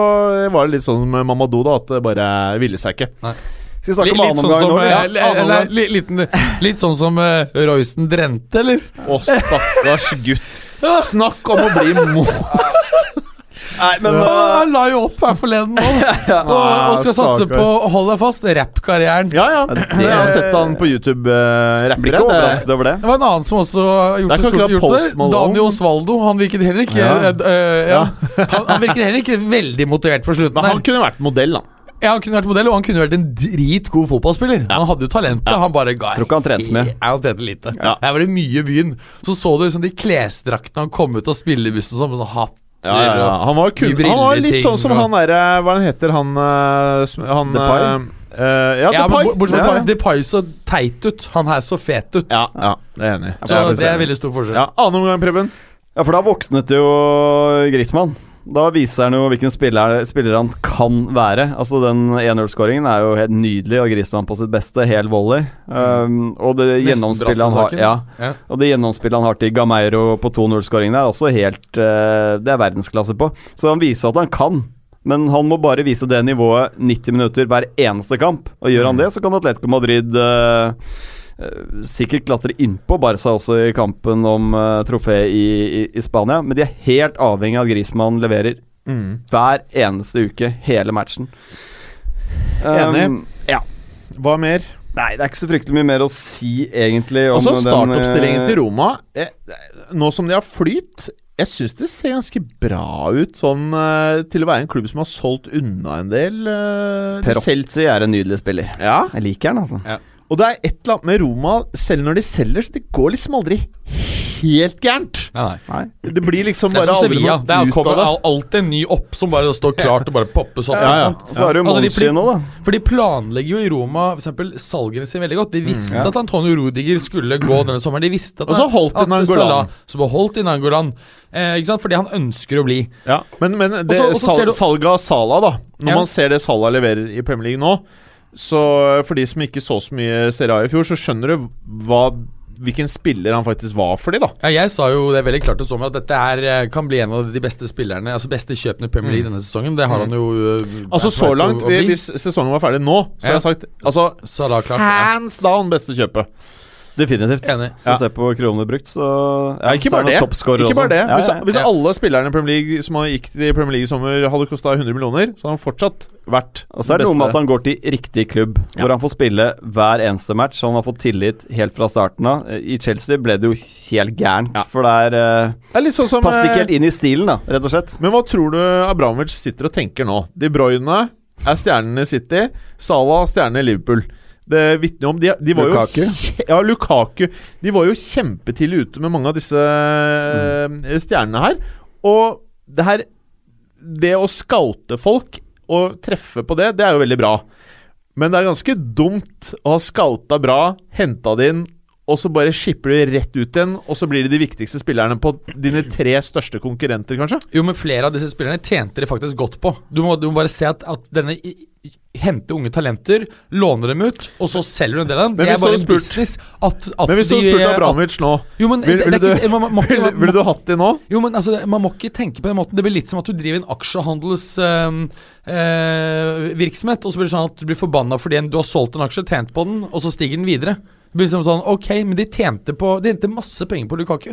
S3: var det litt sånn med Mamadou, da, at det bare ville seg ikke.
S4: Skal vi snakke om annen
S5: sånn
S4: omgang
S5: som,
S4: nå?
S5: Ja, liten, litt sånn som uh, Royston Drente, eller?
S3: Å, stakkars gutt. Snakk om å bli most.
S4: Nei, men
S5: Å,
S4: uh,
S5: han la jo opp her forleden nå. og, og skal satse på, hold deg fast, rappkarrieren.
S3: Ja, ja. Jeg har sett han på YouTube uh,
S4: blir
S3: rappere.
S4: ikke
S3: Det-
S4: overrasket over det.
S5: Det var en annen som også har gjort
S3: Det
S5: det stort. Gjort det. Daniel Osvaldo. Han virket heller ikke
S4: Ja.
S5: Uh, eh, ja. han, han virket heller ikke veldig motivert på slutten.
S3: Men han
S5: her.
S3: kunne vært modell, da.
S5: Ja, Han kunne vært modell, og han kunne vært en dritgod fotballspiller. Han hadde jo talentet. Han bare ga
S4: Tror ikke han trente så mye.
S5: Ja, han trente lite.
S3: Ja.
S5: Her var det mye i byen. Så så du liksom de klesdraktene han kom ut av spillebussen som sånn hatt.
S3: Ja, ja, ja. Han var, kun, han var litt sånn som
S5: og-
S3: han derre Hva han heter han eh, Han
S4: Depay?
S3: eh, eh, ja,
S5: Ja,
S3: Depay.
S5: bort- bortsett fra
S4: Ja.
S5: Depay så teit ut. Han her så fet ut.
S3: Ja, ja, det er jeg enig i.
S5: Så det er veldig stor forskjell.
S3: Ja, Annen omgang, Preben.
S4: Ja, for da våknet jo Griezmann. Da viser han jo hvilken spiller, spiller han kan være. Altså Den 1-0-skåringen er jo helt nydelig, og Grismann på sitt beste. Hel volley. Um, og det gjennomspillet han har ja,
S5: Ja.
S4: Og det gjennomspillet han har til Gameiro på 2-0-skåringen, er også helt uh, Det er verdensklasse på. Så han viser at han kan. Men han må bare vise det nivået 90 minutter hver eneste kamp. Og gjør han det, så kan Atletico Madrid eh, sikkert klatre innpå Barca også i kampen om uh, trofé i, i, i Spania. Men de er helt avhengig av at Griezmann leverer hver eneste uke, hele matchen.
S3: Enig.
S4: Um,
S3: Hva mer?
S4: nei, det er ikke så fryktelig mye mer å si, egentlig. om
S3: Altså Startoppstillingen
S4: eh,
S3: til Roma eh, Nå som de har flyt Jeg syns det ser ganske bra ut sånn eh, til å være en klubb som har solgt unna en del. eh, de selv-
S4: Perotti er en nydelig spiller.
S3: ja,
S4: Jeg liker han, altså.
S3: Og det er et eller annet med Roma, selv når de selger, så det går liksom aldri helt gærent.
S5: Nei, nei.
S3: Det blir liksom
S5: Det er
S3: bare
S5: som
S3: aldri
S5: Sevilla.
S3: noe
S5: Det er,
S3: ut
S5: kommer
S3: av det.
S5: alltid en ny opp som bare står klart og bare poppes opp.
S3: Ja, ja.
S4: Og så er det
S5: Altså, de-
S4: Monchi nå, da.
S5: For de planlegger jo i Roma for eksempel, salgene sine veldig godt. De visste
S4: Ja.
S5: at Antonio Rudiger skulle gå denne sommeren. De visste at
S3: Og så holdt de Nangolan.
S5: Så beholdt de Nangolan. Eh, ikke sant? Fordi han ønsker å bli.
S3: Ja, men, men det,
S5: også, også
S3: sal,
S5: du-
S3: salget av Sala, da. Når
S5: Ja.
S3: man ser det Sala leverer i Premier League nå, så for de som ikke så så mye Serie A i fjor, så skjønner du hva, hvilken spiller han faktisk var for de, da.
S5: Ja, jeg sa jo det veldig klart til sommer at dette er, eh, kan bli en av de beste spillerne Altså beste kjøpene i Premier League denne sesongen. Det har han jo eh,
S3: Mm. Altså Så langt, hvis sesongen var ferdig nå, så har jeg sagt Altså. Hands down beste kjøpet.
S4: Definitivt.
S5: Enig.
S4: Så
S3: Ja.
S4: se på kroner brukt, så
S3: Ja, ikke bare det. Ikke bare det. Hvis,
S4: ja, ja.
S3: hvis alle spillerne i Premier League som har gikk til Premier League i sommer, hadde kosta 100 millioner, så hadde han fortsatt vært
S4: Og så er det noe med at han går til riktig klubb, hvor han får spille hver eneste match. Han har fått tillit helt fra starten av. I Chelsea ble det jo helt gærent,
S3: Ja.
S4: for der uh,
S3: Det er sånn som
S4: passet ikke
S3: eh,
S4: helt inn i stilen, da, rett og slett.
S3: Men hva tror du Abramovic sitter og tenker nå? De Bruyne er stjernene i City, Salah stjernen i Liverpool. Det vitner om De, de var
S4: Lukaku.
S3: jo Ja, Lukaku. De var jo kjempetidlig ute med mange av disse mm. stjernene her. Og det her Det å skaute folk og treffe på det, det er jo veldig bra. Men det er ganske dumt å ha skauta bra, henta det inn, og så bare shipper du rett ut igjen, og så blir de de viktigste spillerne på dine tre største konkurrenter, kanskje?
S5: Jo, men flere av disse spillerne tjente de faktisk godt på. Du må, du må bare se at, at denne i- i- Hente unge talenter, låner dem ut, og så selger du en del av dem.
S3: Men
S5: det er bare en
S3: spurt-
S5: business at, at
S3: Men hvis du hadde spurt
S5: at-
S3: Abramovic nå,
S5: Jo, men
S3: vil-
S5: det- er ikke-
S3: du-
S5: man- man
S3: hatt de nå?
S5: Jo, men altså, Man må ikke tenke på den måten. Det blir litt som at du driver en aksjehandelsvirksomhet, og så blir det sånn at du blir forbanna fordi en- du har solgt en aksje, tjent på den, og så stiger den videre. Det blir liksom sånn, ok, men de tjente, på, de tjente masse penger på Lukaku.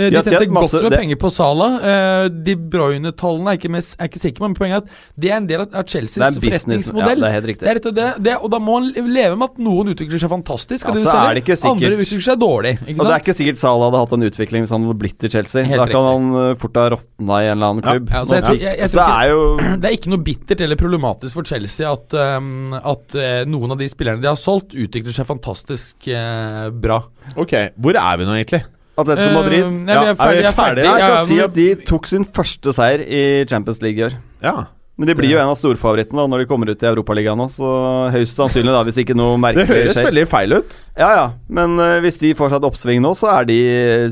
S5: Eh, De
S4: De
S5: tjente
S4: masse-
S5: godt med
S4: det-
S5: penger på Sala. Eh, De Bruyne-tallene er, ikke mest- er ikke sikker på, men poenget er at det er en del av av
S4: Det
S5: Chelseas
S4: er. Ja, det er helt riktig.
S5: Det er rett og det, det, og da må man leve med at noen utvikler seg fantastisk, og
S4: Ja,
S5: det
S4: så er det ikke
S5: selger. andre utvikler seg dårlig. Ikke
S4: Og det er ikke sikkert Sala hadde hatt en utvikling hvis han hadde blitt i Chelsea.
S5: Helt
S4: da kan
S5: riktig.
S4: han uh, fort ha råtna i en eller annen klubb.
S5: Ja, så jeg tror- jeg- jeg
S4: så det er jo
S5: Det er ikke noe bittert eller problematisk for Chelsea at, um, at uh, noen av de spillerne de har solgt, utvikler seg fantastisk uh, bra.
S3: Ok, hvor er vi nå, egentlig?
S4: Atletico
S5: Eh,
S4: Madrid.
S5: nei, vi er ferdige. Ja, er ferdig.
S4: Jeg
S5: Ja,
S4: kan si at de tok sin første seier i Champions League i år.
S3: Ja.
S4: Men de blir jo en av storfavorittene når de kommer ut i Europaligaen nå, så høyst sannsynlig, da, hvis ikke noe
S3: Det
S4: merkelig
S3: høres veldig feil ut.
S4: Ja, ja, men uh, hvis de får seg et oppsving nå, så er de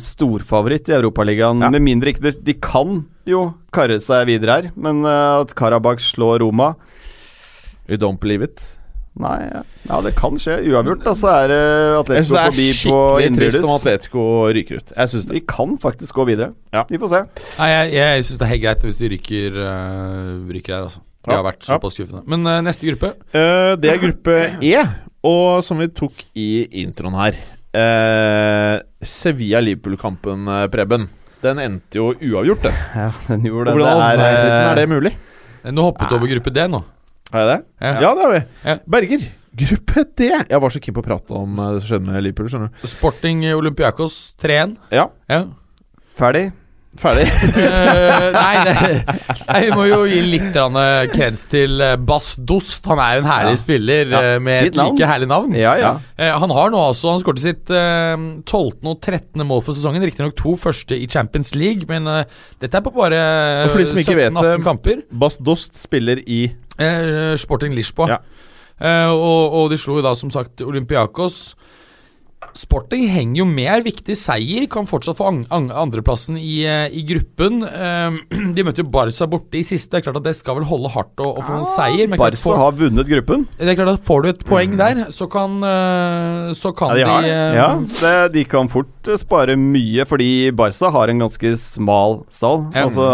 S4: storfavoritt i Europaligaen.
S3: Ja.
S4: Med mindre ikke de, de kan jo karre seg videre her, men uh, at Karabakh slår Roma
S3: You don't believe it.
S4: Nei, ja. ja, det kan skje. Uavgjort, da, så er
S3: Jeg
S4: Atletico
S3: syns det er skikkelig trist om Atletico ryker ut. Jeg synes det.
S4: Vi kan faktisk gå videre.
S3: Ja.
S4: Vi får se.
S5: Nei, jeg, jeg syns det er helt greit hvis de ryker, uh, ryker her, altså. De
S3: Ja,
S5: har vært
S3: ja.
S5: såpass skuffende. Men uh, neste gruppe
S3: Uh, det er gruppe E, og som vi tok i introen her uh, Sevilla-Liverpool-kampen, eh, Preben. Den endte jo uavgjort, den.
S4: Ja, den gjorde det.
S3: Hvordan
S4: Det er, eh,
S3: er det mulig?
S5: Eh, Nå hoppet du over gruppe D nå.
S3: Er jeg det?
S5: Ja.
S3: Ja, det har vi.
S5: Ja.
S3: Berger, gruppe D. Jeg var så keen på å prate om eh, det som skjedde med Liverpool. skjønner du
S5: Sporting Olympiakos 3-1.
S3: Ja,
S5: Ja.
S4: Ferdig.
S3: Ferdig.
S5: uh, nei, nei, vi må jo gi litt grann, eh, kreds til eh, Bass Dost. Han er jo en herlig
S4: Ja.
S5: spiller
S3: Ja.
S5: med et like herlig navn.
S4: Ja, ja.
S5: Eh, han har nå altså Han skåret sitt eh, 12. og 13. mål for sesongen. Riktignok to første i Champions League, men dette er på bare
S3: Og for de som ikke vet
S5: 17-18 kamper.
S3: Bas Dost spiller i
S5: Sporting Lisboa.
S3: Ja.
S5: Og, og de slo jo da som sagt Olympiakos. Sporting henger jo med, er viktig seier. Kan fortsatt få an an andreplassen i, eh, i gruppen. Eh, de møtte jo Barca borte i siste. Det er klart at det skal vel holde hardt å, å få en seier. Men
S4: Barca
S5: får,
S4: har vunnet gruppen.
S5: det er klart at får du et poeng der, så kan, eh, så kan
S3: Ja, de
S5: de,
S3: det.
S5: eh,
S4: Ja, det, De kan fort spare mye, fordi Barca har en ganske smal stall.
S5: Ja.
S4: Altså,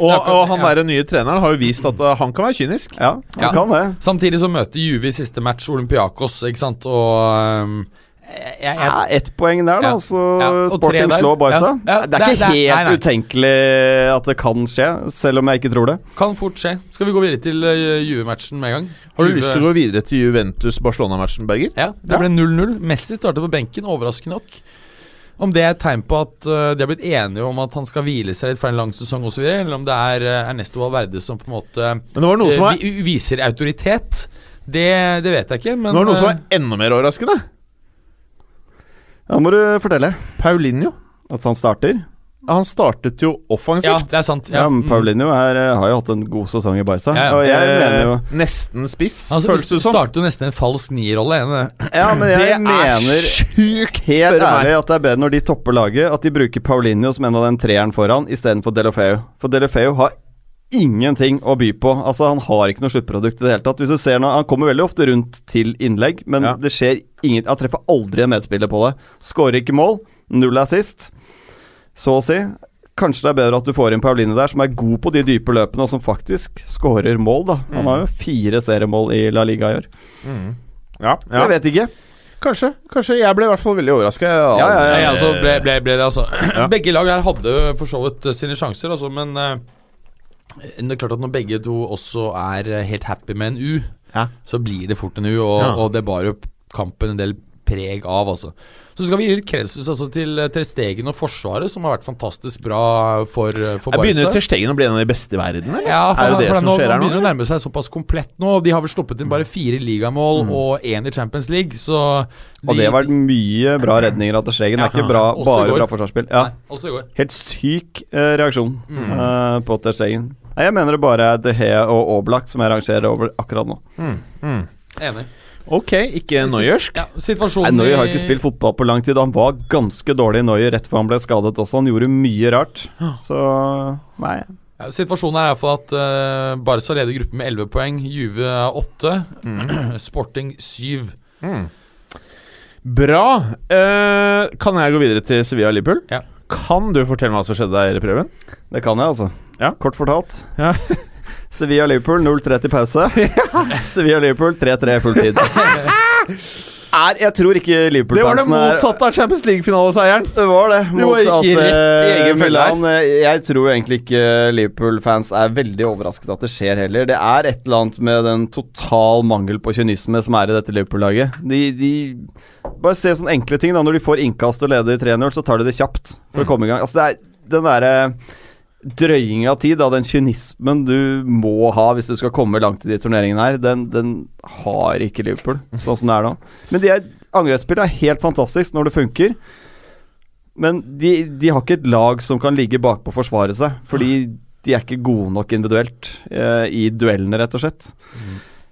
S3: Og, og han
S5: ja.
S3: der nye treneren har jo vist at han kan være kynisk.
S4: ja, han
S5: Ja.
S4: kan det.
S5: Samtidig så møter Juve i siste match Olympiakos, ikke sant, og ehm, jeg, jeg,
S4: Ja, Ett poeng der, da.
S5: Ja.
S4: Så
S5: Ja,
S4: Sporting slår Barca.
S5: Ja, ja,
S4: det er ikke
S5: det er-
S4: helt
S5: nei, nei.
S4: utenkelig at det kan skje, selv om jeg ikke tror det.
S5: Kan fort skje. Skal vi gå videre til uh, Juve-matchen med en gang?
S3: Har du
S5: Juve-
S3: lyst til å gå videre til Juventus-Barcelona-matchen, Berger?
S5: Ja, det ble 0-0. Messi startet på benken, overraskende nok. Om det er et tegn på at uh, de har blitt enige om at han skal hvile seg litt for en lang sesong osv., eller om det er uh, Ernesto Valverde som på en måte
S3: Men det var noe som var,
S5: viser autoritet. Det, det vet jeg ikke, men
S3: det var, noe som
S5: er
S3: var enda mer overraskende.
S4: Da må du fortelle.
S3: Paulinho.
S4: At han starter?
S3: Han startet jo offensivt.
S5: Ja, det er sant.
S4: Ja, men
S5: mm.
S4: Paulinho er, eh, har jo hatt en god sesong i Barca.
S5: Ja, ja.
S4: Og jeg mener jo
S3: Eh, Nesten spiss,
S5: altså,
S3: føles det som.
S5: starter jo nesten en falsk nierrolle.
S4: Ja, men jeg
S3: det er
S4: mener
S3: sjukt,
S4: helt ærlig at det er bedre når de topper laget, at de bruker Paulinho som en av den treeren foran, istedenfor Delofeo. For Delofeo har ingenting å by på. Altså Han har ikke noe sluttprodukt i det hele tatt. Hvis du ser nå, Han kommer veldig ofte rundt til innlegg, men
S3: Ja.
S4: det skjer ingen Han treffer aldri en medspiller på det. Skårer ikke mål. Null assist, så å si. Kanskje det er bedre at du får inn Pauline der, som er god på de dype løpene, og som faktisk skårer mål, da. Han har jo fire seriemål i La Liga i år.
S3: Ja,
S4: Så jeg vet ikke.
S3: Kanskje. Kanskje. Jeg ble i hvert fall veldig overraska.
S4: Ja, ja, ja.
S5: Altså, ble, ble, ble det, altså.
S3: Ja.
S5: Begge lag her hadde for så vidt sine sjanser, altså, men eh, det er klart at når begge to også er eh, helt happy med en U,
S3: Ja.
S5: så blir det fort en U, og,
S3: Ja.
S5: og det bar jo kampen en del preg av, altså. Så skal vi gi litt kredsus altså, til, Ter Stegen og Forsvaret, som har vært fantastisk bra for, for
S3: Jeg begynner
S5: Barca.
S3: Ter Stegen å bli en av de beste i verden, eller?
S5: Ja, for,
S3: er det det som
S5: nå,
S3: skjer her nå?
S5: begynner å nærme seg såpass komplett nå. De har vel sluppet inn bare fire ligamål
S3: Mm.
S5: og én i Champions League, så
S4: Og det har vært mye bra redninger av Ter Stegen. Det er ikke bra, bare bra forsvarsspill. Ja.
S5: Nei.
S4: Helt syk uh, reaksjon
S5: Mm.
S4: uh, på Ter Stegen. Nei, Jeg mener det bare er De Hea og Oblak som jeg rangerer over akkurat nå.
S3: Mm, mm.
S5: Enig.
S3: Ok, ikke Neuersk.
S5: Ja,
S4: Nei, Neuer har ikke spilt fotball på lang tid. Han var ganske dårlig Neuer rett før han ble skadet også. Han gjorde mye rart. Så nei.
S5: Ja, situasjonen er i hvert fall at uh, Barca leder gruppen med 11 poeng, Juve er 8, Sporting 7.
S3: Mm. Bra. Uh, kan jeg gå videre til Sevilla-Liverpool?
S5: Ja.
S3: Kan du fortelle meg hva som skjedde der i prøven?
S4: Det kan jeg, altså.
S3: Ja.
S4: Kort fortalt.
S3: Ja.
S4: Sevilla-Liverpool 0-3 til pause. Sevilla-Liverpool 3-3 fulltid. er, jeg tror ikke Liverpool-fansen
S3: Det var det motsatte av Champions League-finaleseieren.
S4: Det var det.
S3: Det var ikke rett i egen.
S4: Milan. Jeg tror egentlig ikke Liverpool-fans er veldig overrasket at det skjer heller. Det er et eller annet med den total mangel på kynisme som er i dette Liverpool-laget. De, de Bare se sånne enkle ting. da Når de får innkast og leder 3-0, så tar de det kjapt for å
S3: Mm.
S4: komme i gang. Altså Det er den derre drøying av tid, da, den kynismen du må ha hvis du skal komme langt i de turneringene her, den, den har ikke Liverpool, sånn som det er nå. Men de er, angrepsspillet er helt fantastisk når det funker. Men de, de har ikke et lag som kan ligge bakpå og forsvare seg, fordi de er ikke gode nok individuelt eh, i duellene, rett og slett.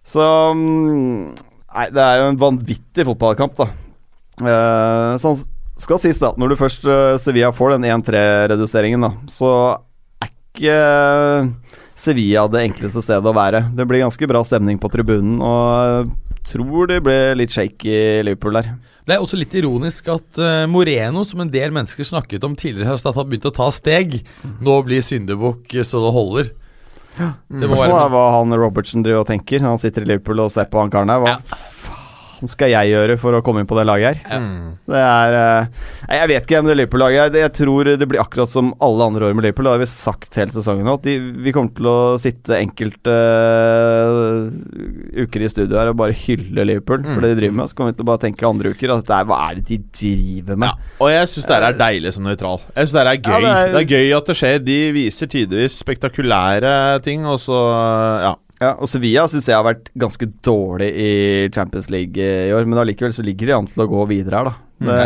S4: Så mm, Nei, det er jo en vanvittig fotballkamp, da. Eh, sånn skal sies, da, når du først eh, Sevilla får den 1-3-reduseringen, da, så Sevilla det enkleste stedet å være. Det blir ganske bra stemning på tribunen, og tror det ble litt shake i Liverpool der.
S5: Det er også litt ironisk at eh, Moreno, som en del mennesker snakket om tidligere i høst, at har begynt å ta steg, nå blir syndebukk så det holder. Det må
S4: Spørsmålet
S5: være
S4: er hva han Robertsen driver og tenker. Han sitter i Liverpool og ser på han karen her. Hva
S5: Ja.
S4: Skal jeg gjøre for å komme inn på det laget her? Det er eh, Nei, Jeg vet ikke om det Liverpool-laget er. Jeg tror det blir akkurat som alle andre år med Liverpool. Det har vi sagt hele sesongen nå. At de, vi kommer til å sitte enkelte uh, uker i studio her og bare hylle Liverpool for det de driver med. Så kommer vi til å bare tenke andre uker at det er, hva er det de driver med?
S3: Og jeg syns det her er deilig som nøytral. Jeg synes det her er gøy.
S4: Ja, det er-
S3: det, er... gøy at det skjer. De viser tidvis spektakulære ting, og så Ja.
S4: Ja, og Sevilla syns jeg har vært ganske dårlig i Champions League i år, men allikevel så ligger de an til å gå videre her, da. Det,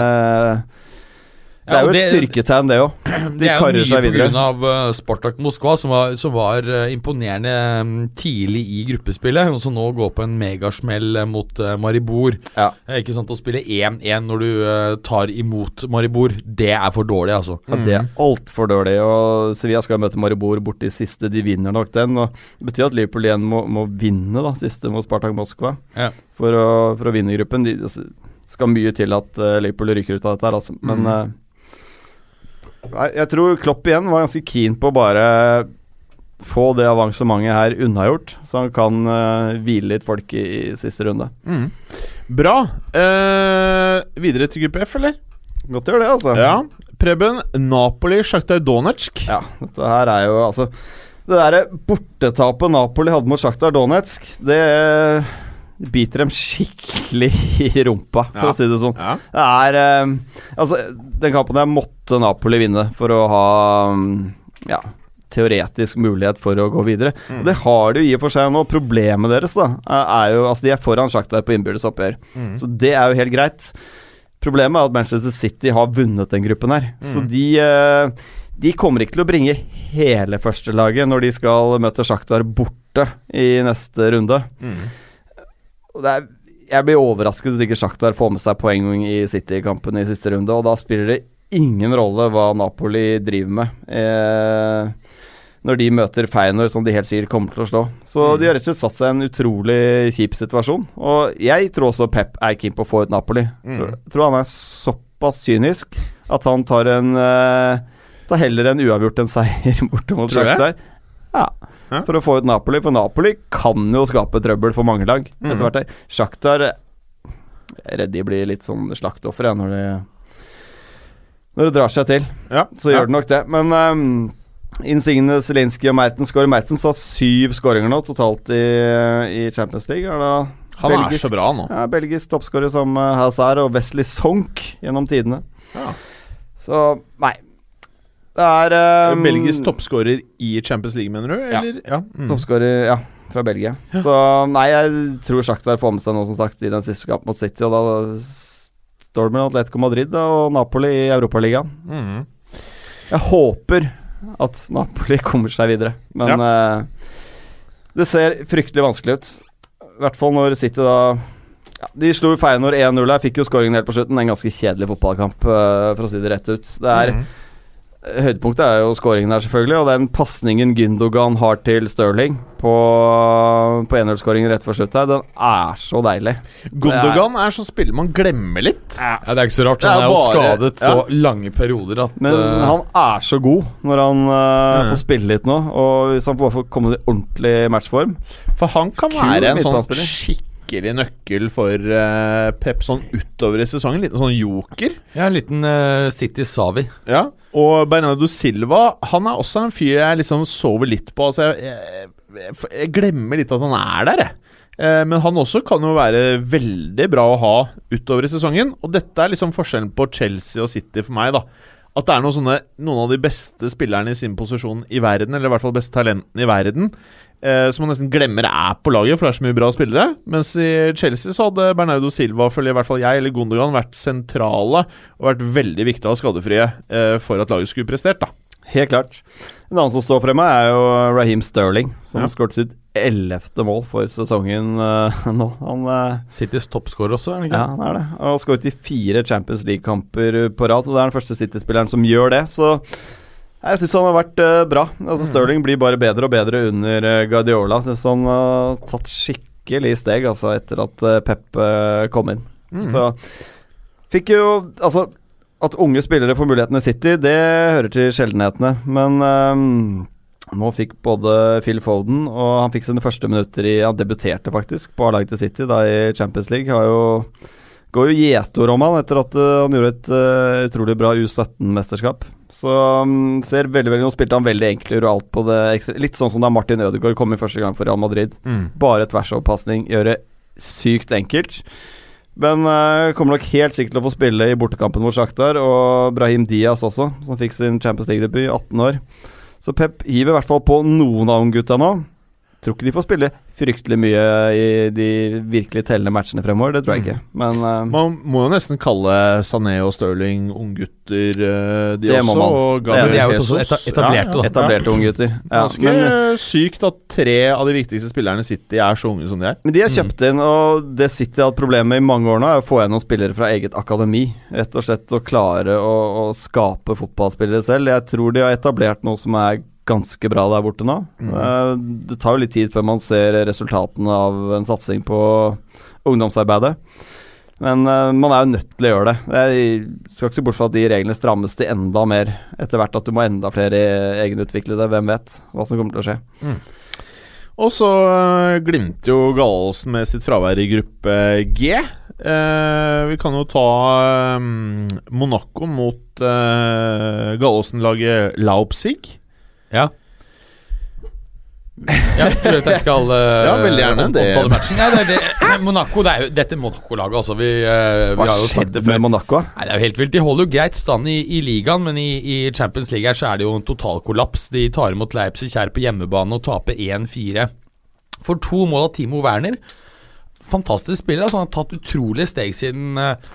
S4: det er jo et styrketegn, det òg. De
S5: det er jo
S4: karer
S5: mye
S4: seg videre.
S5: pga. Uh, Spartak Moskva, som var, som var eh, imponerende mm, tidlig i gruppespillet, og som nå går på en megasmell eh, mot eh, Maribor.
S4: Ja.
S5: Eh, ikke sant, Å spille 1-1 når du eh, tar imot Maribor, det er for dårlig, altså.
S4: Ja, det er altfor dårlig. Og Sevilla skal møte Maribor borti siste. De vinner nok den. Og Det betyr at Liverpool igjen må, må vinne da siste mot Spartak Moskva
S5: Ja.
S4: for, å, for å vinne gruppen. De, altså, skal mye til at eh, Liverpool ryker ut av dette her, altså. Men
S5: Mm.
S4: Jeg tror Klopp igjen var ganske keen på å bare få det avansementet her unnagjort, så han kan uh, hvile litt folk i, i siste runde.
S3: Mm. Bra. Uh, videre til gruppe F, eller?
S4: Godt å gjøre det, altså.
S3: Ja. Preben, Napoli, Sjaktar Donetsk.
S4: Ja, dette her er jo altså Det derre bortetapet Napoli hadde mot Sjaktar Donetsk, det biter dem skikkelig i rumpa, for
S3: Ja.
S4: å si det sånn.
S3: Ja.
S4: Det er um, Altså, den kampen der måtte Napoli vinne for å ha um, Ja teoretisk mulighet for å gå videre. Og Det har de jo i og for seg nå. Problemet deres da er jo Altså, de er foran Sjaktar på innbyrdes oppgjør,
S3: Mm.
S4: så det er jo helt greit. Problemet er at Manchester City har vunnet den gruppen her. Så de uh, De kommer ikke til å bringe hele førstelaget når de skal møte Sjaktar borte i neste runde. Og det er, jeg blir overrasket hvis ikke Sjaktar får med seg poeng i City-kampen i siste runde, og da spiller det ingen rolle hva Napoli driver med. Eh, når de møter Feyenoord, som de helt sikkert kommer til å slå. Så de har rett og slett satt seg i en utrolig kjip situasjon. Og jeg tror også Pep er keen på å få ut Napoli. Tror, tror han er såpass kynisk at han tar en eh, Tar heller en uavgjort enn seier borte mot? Shakhtar. Ja.
S3: Ja.
S4: For å få ut Napoli. For Napoli kan jo skape trøbbel for mange lag
S3: Mm.
S4: etter hvert. her. Shakhtar Jeg er redd de blir litt sånn slaktoffer ja, når de Når det drar seg til
S3: Ja.
S4: så gjør det nok det. Men um, Insigne, Zelinskyj og Mertens skårer. Mertens har syv skåringer nå totalt i, i Champions League. Er da
S3: Han er
S4: belgisk-
S3: så bra nå.
S4: Ja, belgisk toppskårer som uh, Hazard og Wesley Sonk gjennom tidene.
S3: Ja.
S4: Så nei. Det er um,
S3: Belgisk toppskårer i Champions League, mener du?
S4: Ja.
S3: Eller? Ja. Mm.
S4: Toppskårer, ja. Fra Belgia. Så nei, jeg tror Shakhtar får med seg noe, som sagt, i den siste kampen mot City. Og da står det med Atletico Madrid og Napoli i Europaligaen.
S3: Mm.
S4: Jeg håper at Napoli kommer seg videre, men eh, det ser fryktelig vanskelig ut. I hvert fall når City da ja, De slo Feyenoord 1-0 her, fikk jo skåringen helt på slutten. En ganske kjedelig fotballkamp, uh, for å si det rett ut. Det er
S3: Mm.
S4: Høydepunktet er jo skåringen der, selvfølgelig, og den pasningen Gündogan har til Sterling på, på 1-0-skåringen rett før slutt her, den er så deilig.
S3: Gundogan er sånn spiller man glemmer litt.
S5: Ja, Det er ikke så rart.
S3: Han er
S5: Han er jo
S3: bare-
S5: skadet
S3: ja.
S5: så lange perioder at
S4: Men
S5: uh,
S4: han er så god når han uh,
S3: Mm.
S4: får spille litt nå, og hvis han bare får komme i ordentlig matchform
S3: For han kan være en sånn
S4: midtbanespiller.
S3: Skikkelig nøkkel for uh, Pep sånn utover i sesongen. Liten sånn joker.
S5: Ja, en liten uh, City Savi.
S3: Ja, og Bernardo Silva Han er også en fyr jeg liksom sover litt på. Altså jeg, jeg, jeg, glemmer litt at han er der, jeg. Eh, Men han også kan jo være veldig bra å ha utover i sesongen. Og dette er liksom forskjellen på Chelsea og City for meg, da. At det er noen, sånne, noen av de beste spillerne i sin posisjon i verden, eller i hvert fall beste talentene i verden, som man nesten glemmer er på laget, for det er så mye bra spillere. Mens i Chelsea så hadde Bernardo Silva, følger i hvert fall jeg, eller Gondogan, vært sentrale og vært veldig viktige og skadefrie eh, for at laget skulle prestert, da.
S4: Helt klart. En annen som står fremme, er jo Raheem Sterling, som
S3: Ja.
S4: skåret sitt ellevte mål for sesongen uh, nå. Han, uh,
S5: Citys toppskårer også, er han ikke?
S4: ja, han er det. Han har skåret i fire Champions League-kamper på rad, og det er den første City-spilleren som gjør det, så jeg syns han har vært uh, bra. Altså Stirling blir bare bedre og bedre under uh, Guardiola. Syns han har tatt skikkelig steg altså etter at uh, Pep kom inn. Så fikk jo Altså, at unge spillere får mulighetene i City, det hører til sjeldenhetene. Men um, nå fikk både Phil Foden og han fikk sine første minutter i Han debuterte faktisk på A-laget til City da i Champions League. Har jo Går jo gjetord om han etter at eh, han gjorde et uh, utrolig bra U17-mesterskap. Så um, ser veldig veldig Nå spilte han veldig enkelt, og alt på det ekstra Litt sånn som da Martin Ødegaard kom i første gang for Real Madrid. Bare tversoverpasning, gjøre sykt enkelt. Men uh, kommer nok helt sikkert til å få spille i bortekampen mot Sjaktar, og Brahim Diaz også, som fikk sin Champions League-debut, 18 år. Så Pep hiver i hvert fall på noen av unggutta nå. Tror ikke de får spille fryktelig mye i de virkelig tellende matchene fremover, det tror jeg ikke. Men uh,
S3: Man må jo nesten kalle Sané og Stirling unggutter, uh, de
S4: Det
S3: også.
S4: må man.
S3: Og
S4: Det er-
S5: de er jo også eta- etablerte, ja.
S4: etablerte unggutter. Ja,
S3: Ganske
S4: men, eh,
S3: sykt at tre av de viktigste spillerne i City er så unge som de er.
S4: men de er kjøpt inn, og det City har hatt problemer med i mange år nå, er å få igjen noen spillere fra eget akademi. Rett og slett å klare å, å skape fotballspillere selv. Jeg tror de har etablert noe som er ganske bra der borte nå. Mm. Det tar jo litt tid før man ser resultatene av en satsing på ungdomsarbeidet. Men eh, man er jo nødt til å gjøre det. Jeg skal ikke se bort fra at de reglene strammes til enda mer etter hvert. At du må enda flere egenutviklede. Hvem vet hva som kommer til å skje.
S3: Og så uh, glimter jo Gallosen med sitt fravær i gruppe G. Eh, vi kan jo ta eh, Monaco mot uh, Gallosen-laget Laupzig.
S5: Ja. Ja, du vet jeg skal uh,
S3: Ja, veldig gjerne. Det-
S5: matchen. Ja, det, det, Monaco, det er jo dette Monaco-laget, altså. Vi, uh, vi
S4: Hva
S5: har
S4: skjedde med Monaco?
S5: Nei, Det er jo helt vilt. De holder jo greit stand i, i ligaen, men i, i Champions League her så er det jo en totalkollaps. De tar imot Leipzig her på hjemmebane og taper 1-4. For to mål av Timo Werner. Fantastisk spiller. Altså, han har tatt utrolige steg siden eh,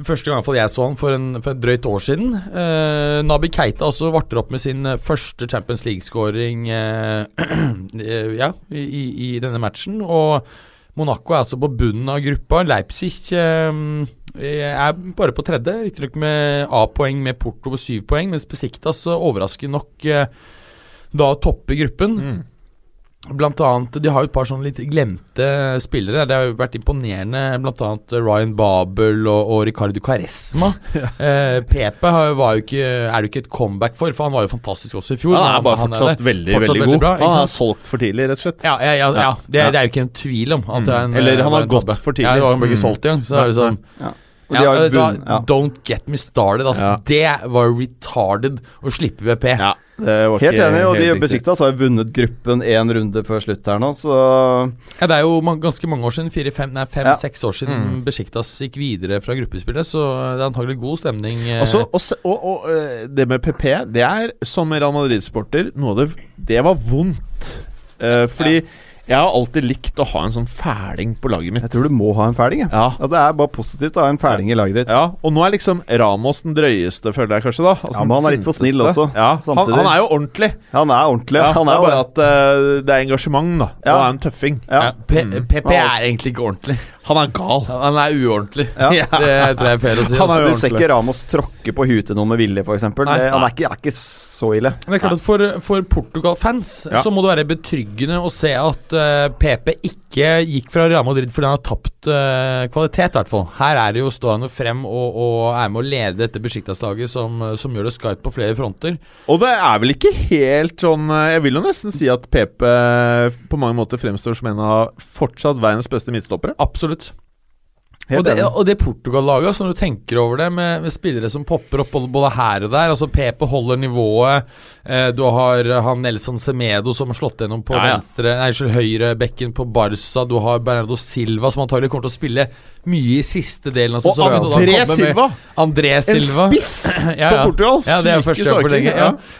S5: Første gang jeg så han for, en, for et drøyt år siden. Eh, Nabi Keita også varter opp med sin eh, første Champions League-skåring eh, eh, ja, i, i- denne matchen. Og Monaco er altså på bunnen av gruppa. Leipzig eh, er bare på tredje, riktignok med A-poeng med Porto på syv poeng, mens Besiktas overraskende nok eh, da topper gruppen.
S3: Mm.
S5: Blant annet, De har jo et par sånne litt glemte spillere. Det har jo vært imponerende. Blant annet Ryan Babel og, og Ricardo Caresma. eh, Pepe har, var jo ikke, er det ikke et comeback for, for han var jo fantastisk også i fjor.
S3: Ja, Han er bare
S5: han
S3: fortsatt
S5: er
S3: veldig,
S5: Fortsatt
S3: veldig
S5: veldig
S3: god.
S5: bra,
S3: han er solgt for tidlig, rett og slett.
S5: Ja, ja, ja, ja. Det, det er jo ikke en tvil om er en
S3: Eller
S5: eh,
S3: han har gått
S5: tabbe.
S3: for tidlig.
S5: Ja, han ble ikke
S3: Mm.
S5: solgt igjen. Så er det sånn ja,
S4: ja.
S5: Don't get me started. Altså.
S3: Ja.
S5: Det var retarded å slippe BP.
S3: Ja,
S4: Helt enig, og de. Besiktas har jo vunnet gruppen én runde før slutt her nå, så
S5: Ja, det er jo ganske mange år siden, fire-fem, nei,
S4: Ja.
S5: fem-seks år siden
S3: Mm.
S5: Besiktas gikk videre fra gruppespillet, så det er antagelig god stemning. eh.
S3: Også, og, og, og øh, det med PP, det er som Real Madrid-sporter noe av det Det var vondt. uh, fordi jeg har alltid likt å ha en sånn fæling på laget mitt.
S4: jeg tror du må ha en fæling. jeg.
S3: Ja.
S4: Altså, det er bare positivt å ha en fæling i laget ditt.
S3: Ja, og nå er liksom Ramos den drøyeste, føler jeg kanskje, da. Altså
S4: Ja, men han er litt for snill også,
S3: Ja, han, han er jo ordentlig.
S4: Han er ordentlig.
S3: Ja,
S4: han
S3: det
S4: er
S3: bare at uh, det er engasjement, da.
S4: Ja.
S3: Han er en tøffing.
S4: ja.
S5: ja, P
S3: Mm.
S5: PP er egentlig ikke ordentlig.
S3: Han er gal.
S5: Han er uordentlig.
S4: Ja.
S5: Det tror jeg er fair å si.
S3: Han er
S5: Altså.
S4: Du ser ikke Ramos tråkke på huet til noen med vilje, f.eks. Han er ikke, er ikke så ille.
S5: Men det er klart at For, for Portugal-fans
S3: Ja.
S5: så må det være betryggende å se at uh, PP ikke gikk fra Real Madrid fordi han har tapt uh, kvalitet, i hvert fall. Her er det jo, står han jo frem og, og er med å lede dette Besjiktas-laget som, som gjør det skarpt på flere fronter.
S3: Og det er vel ikke helt sånn øh, Jeg vil jo nesten si at PP på mange måter fremstår som en av fortsatt verdens beste midtstoppere.
S5: Absolutt. Og det, og det Portugal-laget, altså når du tenker over det, med, med spillere som popper opp både, både her og der Altså PP holder nivået. Eh, du har eh, han Nelson Semedo som har slått gjennom på
S3: Ja, ja.
S5: venstre Nei, unnskyld, høyre bekken på Barca. Du har Bernardo Silva, som antagelig kommer til å spille mye i siste delen av sesongen. Og
S3: André Silva!
S5: André Silva!
S3: En spiss
S5: Ja,
S3: på. Portugal!
S5: Ja, det er første gang på lenge.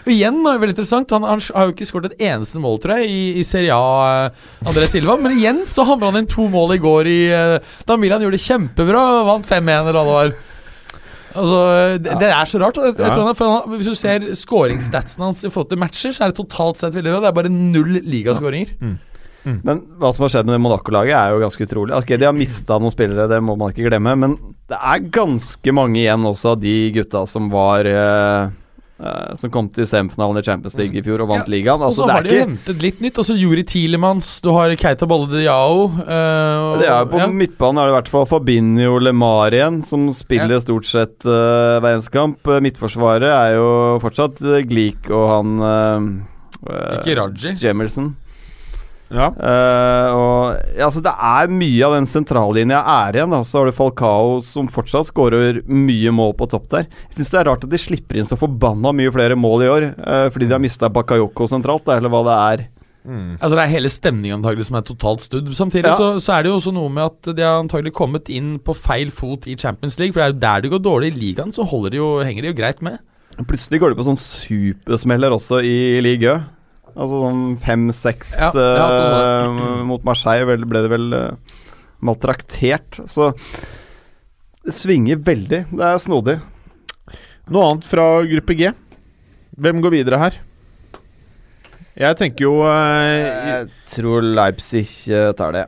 S5: Og igjen, er veldig interessant. Han, han har jo ikke skåret et eneste mål, tror jeg, i, i Serie A, eh, André Silva. Men igjen så hamra han inn to mål i går i eh, Da Milan gjorde det kjempebra. Vant 5-1 eller hva det var. Altså, det, det er så rart. Jeg, jeg
S3: Ja.
S5: tror han, han, hvis du ser skåringsstatsen hans i forhold til matcher, så er det totalt sett veldig bra. Det er bare null ligaskåringer.
S4: Men hva som har skjedd med Monaco-laget, er jo ganske utrolig. Ok, De har mista noen spillere, det må man ikke glemme. Men det er ganske mange igjen også av de gutta som var eh, eh, Som kom til semifinalen i Champions League i fjor og vant
S5: Ja,
S4: ligaen.
S5: Og
S4: Altså,
S5: så
S4: det
S5: har de jo hentet litt nytt. Altså Juri Tilemans, du har Keita Balle Diao. Uh,
S4: det er På
S5: ja.
S4: midtbanen er det i hvert fall Fabinho Lemar igjen, som spiller stort sett uh, hver eneste kamp. Eh, Midtforsvaret er jo fortsatt Gleek og han
S5: Ikke Raji.
S4: Jamerson.
S3: Ja.
S4: Uh, og ja, altså Det er mye av den sentrallinja er igjen. Da. Så har du Falcao som fortsatt skårer mye mål på topp der. Jeg syns det er rart at de slipper inn så forbanna mye flere mål i år, uh, fordi de har mista Bakayoko sentralt, da, eller hva det er.
S3: Mm.
S5: Altså Det er hele stemningen antagelig som er totalt studd. Samtidig
S4: Ja.
S5: så, så er det jo også noe med at de har antagelig kommet inn på feil fot i Champions League. For det er jo der det går dårlig i ligaen, så de jo, henger de jo greit med.
S4: Plutselig går de på sånn supersmeller også i Ligue Ø. Altså sånn fem-seks
S5: Ja, ja, det
S4: mot Marseille ble det vel uh, maltraktert. Så det svinger veldig. Det er snodig.
S3: Noe annet fra gruppe G? Hvem går videre her? Jeg tenker jo uh,
S4: Jeg tror Leipzig tar det.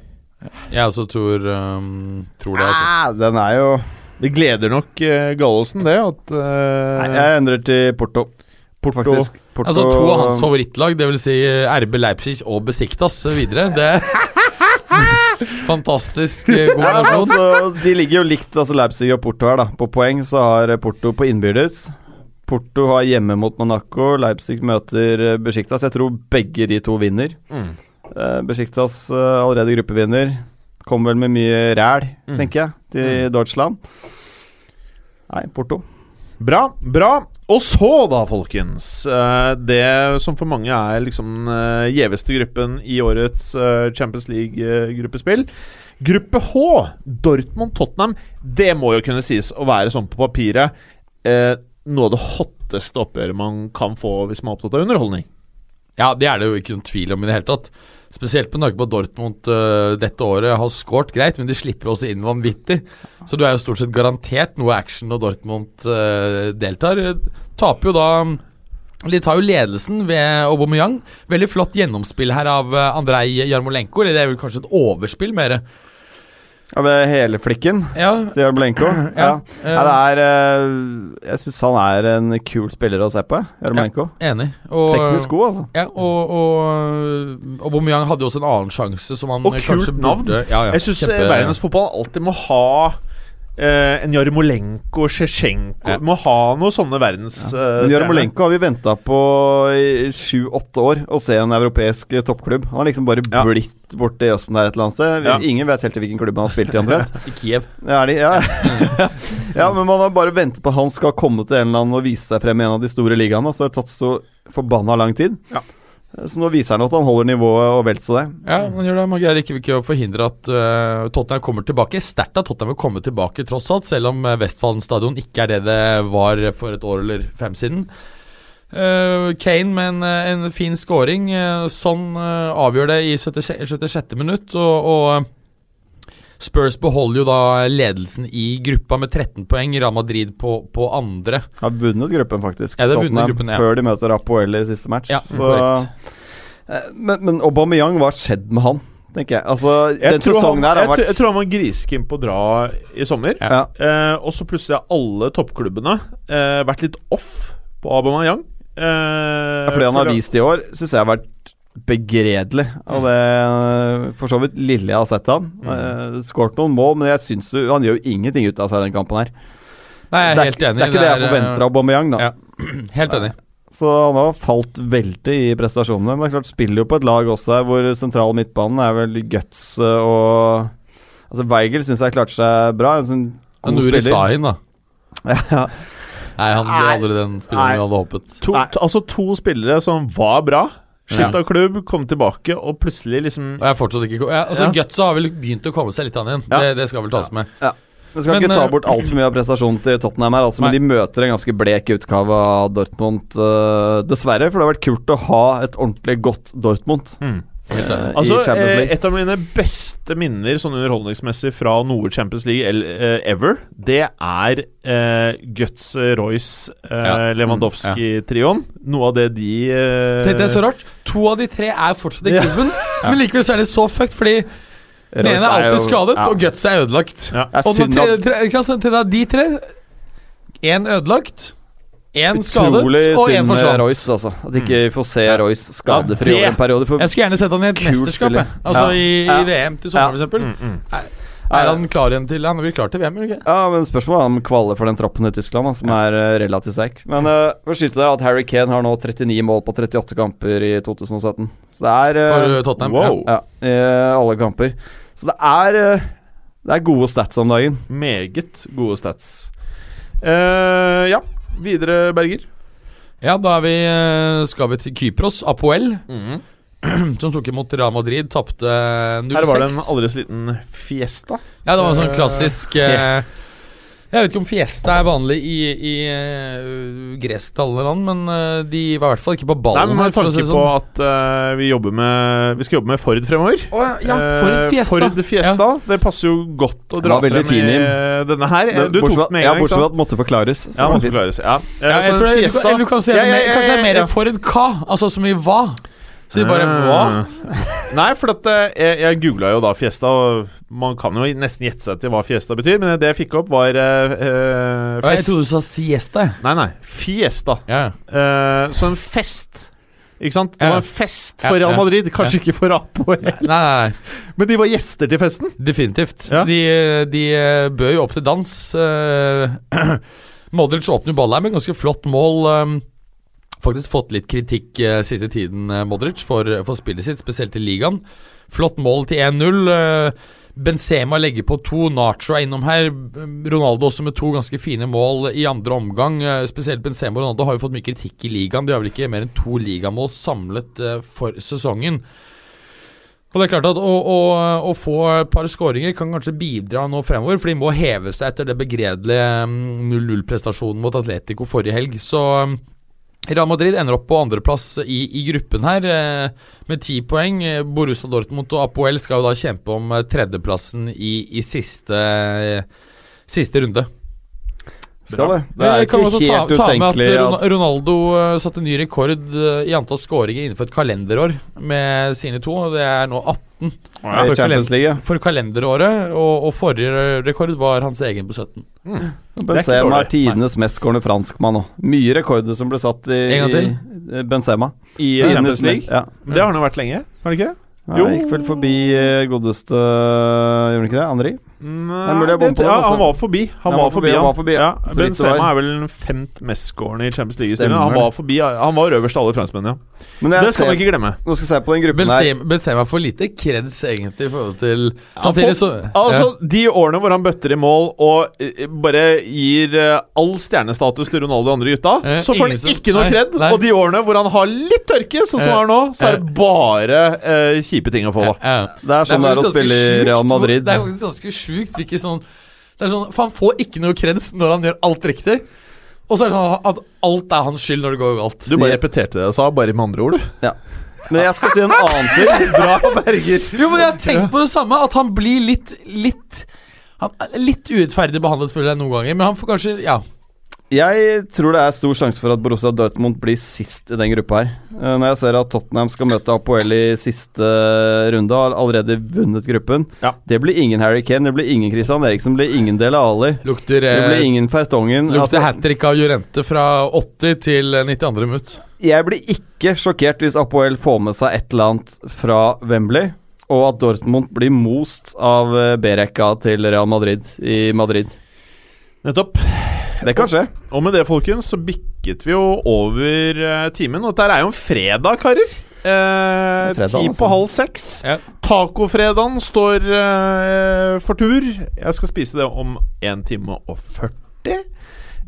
S5: Jeg også tror, um, tror det. Altså.
S4: Ah, den er jo
S3: Det gleder nok uh, Gallosen, det, at
S4: Nei, Jeg endrer til Porto.
S3: Porto
S4: Faktisk. Porto
S5: Altså To av hans favorittlag, dvs. Si RB Leipzig og Besiktas videre. Det Fantastisk eh, god nasjon.
S4: altså, de ligger jo likt, altså Leipzig og Porto her, da. På poeng så har Porto på innbyrdes. Porto har hjemme mot Monaco. Leipzig møter eh, Besiktas. Jeg tror begge de to vinner.
S3: mm.
S4: Eh, Besiktas eh, allerede gruppevinner. Kommer vel med mye ræl,
S3: Mm.
S4: tenker jeg, til Deutschland. Nei, Porto.
S3: Bra, bra. Og så, da, folkens. eh, det som for mange er liksom uh, gjeveste gruppen i årets eh, Champions League-gruppespill. Gruppe H, Dortmund-Tottenham, det må jo kunne sies å være sånn på papiret eh, noe av det hotteste oppgjøret man kan få hvis man er opptatt av underholdning.
S5: Ja, det er det jo ikke noen tvil om i det hele tatt. Spesielt med tanke på Dortmund uh, dette året har skåret greit, men de slipper også inn vanvittig. Så du er jo stort sett garantert noe action når Dortmund uh, deltar. Taper jo da De tar jo ledelsen ved Aubameyang. Veldig flott gjennomspill her av eh, Andrej Jarmolenko. Eller det er vel kanskje et overspill, mer.
S4: Ja, det er hele flikken,
S5: Ja,
S4: sier Jarmolenko.
S5: Ja,
S4: Ja.
S5: eh.
S4: Ja, det er eh, Jeg syns han er en kul spiller å se på, Jarmolenko.
S5: enig. Og,
S4: Teknisk god, altså.
S5: Ja, og, og Aubameyang hadde jo også en annen sjanse som han
S3: Og
S5: eh,
S3: kult navn.
S5: burde ja, ja,
S3: Jeg syns
S5: kjempe-
S3: verdens fotball alltid må ha eh, en Jarmolenko, Sjesjenko
S5: Ja.
S3: Må ha noe sånne verdens ja.
S4: Men. Jarmolenko har vi venta på i sju-åtte år å se en europeisk eh, toppklubb. Han har liksom bare
S3: Ja.
S4: blitt borte i Østen der et eller annet sted.
S3: Ja.
S4: Ingen vet helt hvilken klubb han har spilt i, omtrent.
S5: I Kiev.
S4: Ja, er de, ja. ja, men man har bare ventet på at han skal komme til en eller annen og vise seg frem i en av de store ligaene. Så det har tatt så forbanna lang tid.
S3: Ja.
S4: Så nå viser han at han holder nivået og vel så det.
S5: Ja, han gjør det. Man greier ikke, ikke å forhindre at uh, Tottenham kommer tilbake. Sterkt at Tottenham vil komme tilbake, tross alt, selv om uh, Westfallen stadion ikke er det det var for et år eller fem siden. Uh, Kane med en, eh, en fin scoring. Uh, sånn eh, avgjør det i 76, 76. minutt. Og, og eh, Spurs beholder jo da ledelsen i gruppa med 13 poeng. Real Madrid på, på andre.
S4: Har vunnet gruppen, faktisk.
S5: Ja, vunnet gruppen, ja.
S4: Før de møter Apoel i siste match.
S5: Ja,
S4: så. Eh, men, men Aubameyang, hva har skjedd med han? Tenker jeg. Altså,
S3: Jeg
S4: den
S3: tror, han, jeg,
S4: har vært
S3: jeg tror han var griskeen på å dra i sommer.
S5: Ja.
S4: ja.
S3: Eh, og så plutselig har alle toppklubbene eh, vært litt off på Aubameyang. Eh,
S4: Ja, fordi han har vist i år, syns jeg har vært begredelig. Og det For så vidt lille jeg har sett han. Mm. Skåret noen mål, men jeg syns jo han gjør jo ingenting ut av seg i den kampen her.
S5: Nei, jeg er
S4: det, er,
S5: helt
S4: det er ikke det jeg
S5: eh,
S4: forventer av Aubameyang, da.
S5: ja. Helt enig.
S4: Så han har falt veldig i prestasjonene. Men det er klart spiller jo på et lag også her hvor sentral midtbanen er vel guts eh, og Altså Weigel syns jeg klarte seg bra. En sånn god
S5: Nuri
S4: spiller.
S5: Sahin, da.
S4: Ja,
S5: Nei, han ble aldri den spilleren vi hadde håpet.
S3: To, altså to spillere som var bra. Skifta klubb, kom tilbake, og plutselig liksom
S5: Og jeg fortsatt ikke ja, altså
S3: Ja.
S5: Gutsa har vel begynt å komme seg litt an igjen.
S3: Ja.
S5: Det, det skal vel tas med.
S4: Vi skal
S5: Men,
S4: ikke ta
S5: eh,
S4: bort altfor mye av prestasjonen til Tottenham her, altså, men de møter en ganske blek utgave av Dortmund, uh, dessverre. For det har vært kult å ha et ordentlig godt Dortmund
S3: mm.
S4: Uh,
S3: Altså,
S4: i Champions League.
S3: Et av mine beste minner sånn underholdningsmessig fra noe Champions League el- eh, ever, det er uh, Guts, Royce, uh,
S5: Ja. Mm,
S3: Lewandowski-trioen. Noe av det de eh,
S5: Tenkte jeg så rart. To av de tre er fortsatt i
S3: Ja.
S5: klubben, men likevel så er det så fucked, fordi den ene er alltid skadet,
S4: ja.
S5: og Guts er ødelagt.
S3: Ja.
S5: Og tre, tre, ikke sant? Så til da de tre Én ødelagt, én skadet,
S4: Utrolig
S5: og én
S4: synd med
S5: forsvant.
S4: Royce, altså. At ikke vi får se Royce skadefri
S3: Ja,
S4: over en periode. For
S5: Jeg skulle gjerne sett han i et mesterskap. Altså
S4: Ja.
S5: i,
S4: Ja.
S5: i VM til sommer,
S4: Ja.
S3: mm.
S5: Er han klar igjen til Han er vel klar til VM, eller ikke?
S4: Ja, men spørsmålet er om kvaler for den troppen i Tyskland, da, som er eh, relativt sterk. Men uh, for å skyte deg at Harry Kane har nå 39 mål på 38 kamper i 2017. Så det er uh,
S5: For uh, Tottenham.
S3: Wow.
S4: Ja, i eh, alle kamper. Så det er uh, Det er gode stats om dagen.
S3: Meget gode stats. Eh, ja, videre, Berger.
S5: Ja. da er vi, eh, skal vi til Kypros. Apoel,
S3: Mm.
S5: som tok imot Real Madrid, tapte 0-6.
S3: Her var det en aldri så liten fiesta.
S5: Ja, det var en sånn
S3: Eh,
S5: klassisk uh, Jeg vet ikke om fiesta er vanlig i, i uh, gresktalende land, men uh, de var i hvert fall ikke på ballen.
S3: Nei,
S5: men
S3: med
S5: tanke si
S3: tanke på
S5: sånn.
S3: at uh, vi med Vi skal jobbe med Ford fremover.
S5: Oh, ja, for en
S3: Eh,
S5: fiesta!
S3: Ford Fiesta. Det passer jo godt å dra frem
S4: fin,
S3: i eh, denne her. Eh, Du tok den med en gang,
S4: bortsett fra at måtte forklares.
S3: Ja, måtte forklares. Ja. Eh,
S5: Ja, jeg
S3: jeg
S5: tror det,
S3: du,
S5: eller du kan si det
S3: Ja, ja,
S5: mer,
S3: ja,
S5: kanskje det er mer
S3: ja.
S5: for ka, altså som i hva. Så de bare hva?
S3: Eh, Nei, for at eh, jeg, jeg googla jo da Fiesta, og man kan jo nesten gjette seg til hva Fiesta betyr, men det jeg fikk opp, var uh,
S5: fest. Jeg trodde du sa siesta.
S3: Nei, nei. Fiesta.
S5: Ja.
S3: Uh, så en fest. Ikke sant? Det var en fest for Real. Madrid, kanskje ikke for Apoel.
S5: Nei, nei, nei.
S3: Men de var gjester til festen.
S5: Definitivt.
S3: Ja.
S5: De, de bød jo opp til dans. eh, Modric åpner jo ballen her med ganske flott mål. Faktisk fått litt kritikk eh, siste tiden, eh, Modric, for, for spillet sitt, spesielt i ligaen. Flott mål til 1-0. eh, Benzema legger på to. Nacho er innom her. Ronaldo også med to ganske fine mål i andre omgang. eh, Spesielt Benzema og Ronaldo har jo fått mye kritikk i ligaen. De har vel ikke mer enn to ligamål samlet eh, for sesongen. Og det er klart at å, å, å få et par skåringer kan kanskje bidra nå fremover, for de må heve seg etter det begredelige mm, 0-0-prestasjonen mot Atletico forrige helg. Så mm, Real Madrid ender opp på andreplass i, i gruppen her, eh, med ti poeng. Eh, Borussia Dortmund og Apoel skal jo da kjempe om eh, tredjeplassen i, i siste, siste runde.
S4: Skal det. Det er ikke
S5: også ta,
S4: helt
S5: ta med at
S4: utenkelig at
S5: Ronaldo eh, satte ny rekord eh, i antall skåringer innenfor et kalenderår med sine to. Det er nå 18
S4: ja,
S5: for,
S4: kalender,
S5: for kalenderåret, og, og forrige rekord var hans egen på 17.
S4: Benzema
S3: dårlig.
S4: er tidenes mestskårende franskmann òg. Mye rekorder som ble satt i,
S5: En gang til.
S4: i Benzema.
S3: I Champions League.
S4: Ja.
S3: Det har han jo vært lenge, har det ikke?
S4: Ja,
S3: Jo.
S4: Gikk vel forbi eh, godeste Gjorde han ikke det? Andri?
S3: Nei, det, ja,
S4: altså.
S3: han var forbi. Han, var forbi,
S4: han
S3: han.
S4: var forbi, ja.
S3: ja. Benzema er vel den femt mestskårende i Champions League-historien.
S4: Stemmer
S3: Han var forbi Han var øverst av alle franskmennene, ja.
S4: Men
S3: Det skal
S4: man
S3: vi ikke glemme.
S4: nå skal jeg se på den gruppen her.
S5: Benzema, Benzema får lite kreds, egentlig, i forhold til Samtidig så
S3: Altså, De årene hvor han bøtter i mål og uh, bare gir uh, all stjernestatus til Ronaldo og andre gutta,
S5: Eh,
S3: så får han ikke noe kred. Og de årene hvor han har litt tørke, sånn som
S5: Eh,
S3: han har nå, så er det bare uh, kjipe ting å få, da.
S4: Det er sånn det er å spille i Real Madrid.
S5: Det er faktisk ganske sjukt hvilke sånn Det er sånn For han får ikke noe kreds når han gjør alt riktig. Og så er det sånn at alt er hans skyld når det går galt.
S3: Du bare repeterte det jeg sa, bare med andre ord, du.
S4: Men jeg skal si en annen ting. Bra, Berger.
S5: Jo, men jeg har tenkt på det samme, at han blir litt Litt han er Litt urettferdig behandlet, føler jeg, noen ganger. Men han får kanskje Ja.
S4: Jeg tror det er stor sjanse for at Borussia Dortmund blir sist i den gruppa her. Eh, Når jeg ser at Tottenham skal møte Apoel i siste runde, og har allerede vunnet gruppen.
S3: Ja.
S4: Det blir ingen Harry Kane, det blir ingen Christian Eriksen, det blir ingen Dele Ali.
S5: Lukter,
S4: Det
S5: eh,
S4: blir ingen Fertongen.
S5: lukter
S4: Altså,
S5: hat trick av Jurente fra 80 til eh, 92 minutt.
S4: jeg blir ikke sjokkert hvis Apoel får med seg et eller annet fra Wembley, og at Dortmund blir most av eh, B-rekka til Real Madrid i Madrid.
S3: Nettopp.
S4: Det kan skje.
S3: Og med det, folkens, så bikket vi jo over uh, timen. Og dette er jo en fredag, karer. Eh,
S4: Fredag,
S3: ti
S4: altså.
S3: på halv seks.
S5: Ja.
S3: Tacofredagen står eh, for tur. Jeg skal spise det om 1 time og 40.
S4: Det,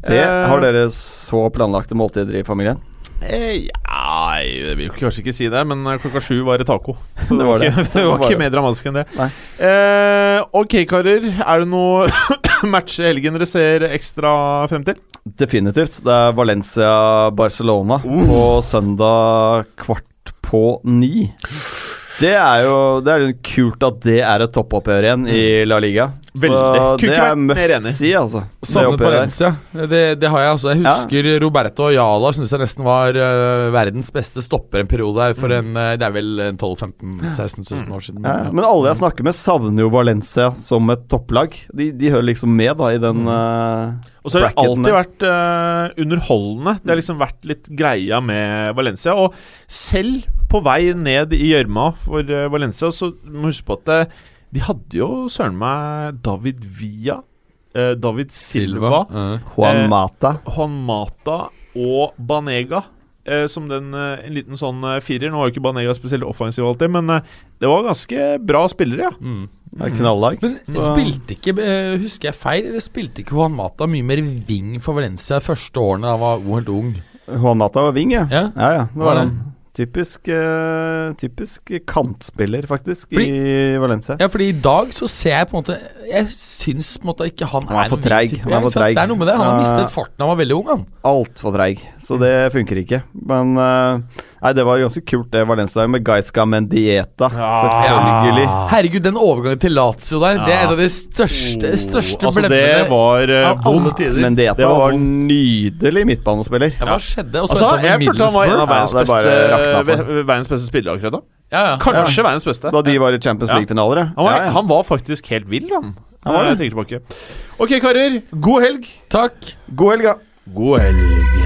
S3: Eh,
S4: har dere så planlagte måltider i familien?
S3: Eh, ja, jeg vil kanskje ikke si det, men eh, klokka sju var det taco. Så det, var,
S4: det.
S3: ikke, det var ikke mer dramatisk enn det.
S4: Nei.
S3: Eh, ok, karer. Er det noe match i helgen dere ser ekstra frem til?
S4: Definitivt. Det er Valencia-Barcelona på søndag kvart på ni. Det er jo Det er kult at det er et toppoppgjør igjen i La Liga.
S3: Veldig.
S4: Så det er must si, altså.
S5: Savnet. Valencia. Det, det har jeg altså. Jeg husker Roberto Ayala syns jeg nesten var uh, verdens beste stopper en periode her for en eh, Det er vel 12-15-16-17 år siden.
S4: Ja,
S5: men, ja.
S4: men alle jeg snakker med, savner jo Valencia som et topplag. De, de hører liksom med da i den uh,
S3: Og så har det alltid
S4: der.
S3: vært underholdende. Det har liksom vært litt greia med Valencia. Og selv på vei ned i gjørma for eh, Valencia, så må du huske på at eh, de hadde jo søren meg David Villa, eh, David Silva,
S5: Eh,
S4: Juan
S3: Eh,
S4: Mata.
S3: Juan Mata og Banega. Eh, som den, eh, en liten sånn eh, firer. Nå var jo ikke Banega spesielt offensiv alltid, men eh, det var ganske bra spillere, ja.
S5: mm.
S4: Det er knallag.
S5: Men spilte ikke eh, Husker jeg feil, eller spilte ikke Juan Mata mye mer wing for Valencia de første årene da han var helt ung?
S4: Juan Mata var wing, ja.
S5: Ja.
S4: Ja, ja, det
S5: Var
S4: var
S5: det?
S4: han. Typisk, eh, typisk kantspiller, faktisk,
S5: Fordi-
S4: i Valencia.
S5: Ja, fordi i dag så ser jeg på en måte Jeg syns på en måte ikke han,
S4: Han er
S5: er
S4: for treig. Han er for treig.
S5: Det er noe med det. Han har mistet farten da han var veldig ung, han.
S4: Altfor treig, så det funker ikke. Men eh, Nei, det var ganske kult, det Valencia med Gaisca Mendieta. Selvfølgelig.
S5: Herregud, den overgangen til Lazio der, det er en av de største, største
S3: altså, det
S5: blemmene
S3: var uh,
S5: av alle tider.
S4: Mendieta
S3: Det var
S4: var, nydelig midtbanespiller.
S5: Ja, hva skjedde? Og så
S3: Altså, jeg
S5: med
S3: følte han var en av verdens
S4: Ja, det er
S3: beste, verdens beste spillere akkurat da.
S5: Ja, ja.
S3: Kanskje verdens beste.
S4: Da de var i Champions League-finaler, ja.
S3: Han var,
S4: ja, ja.
S3: han var faktisk helt vill, han.
S4: Han var det.
S3: Jeg
S4: det.
S3: tenker tilbake. Ok, karer. God helg.
S5: Takk.
S4: God helg, da.
S5: God helg.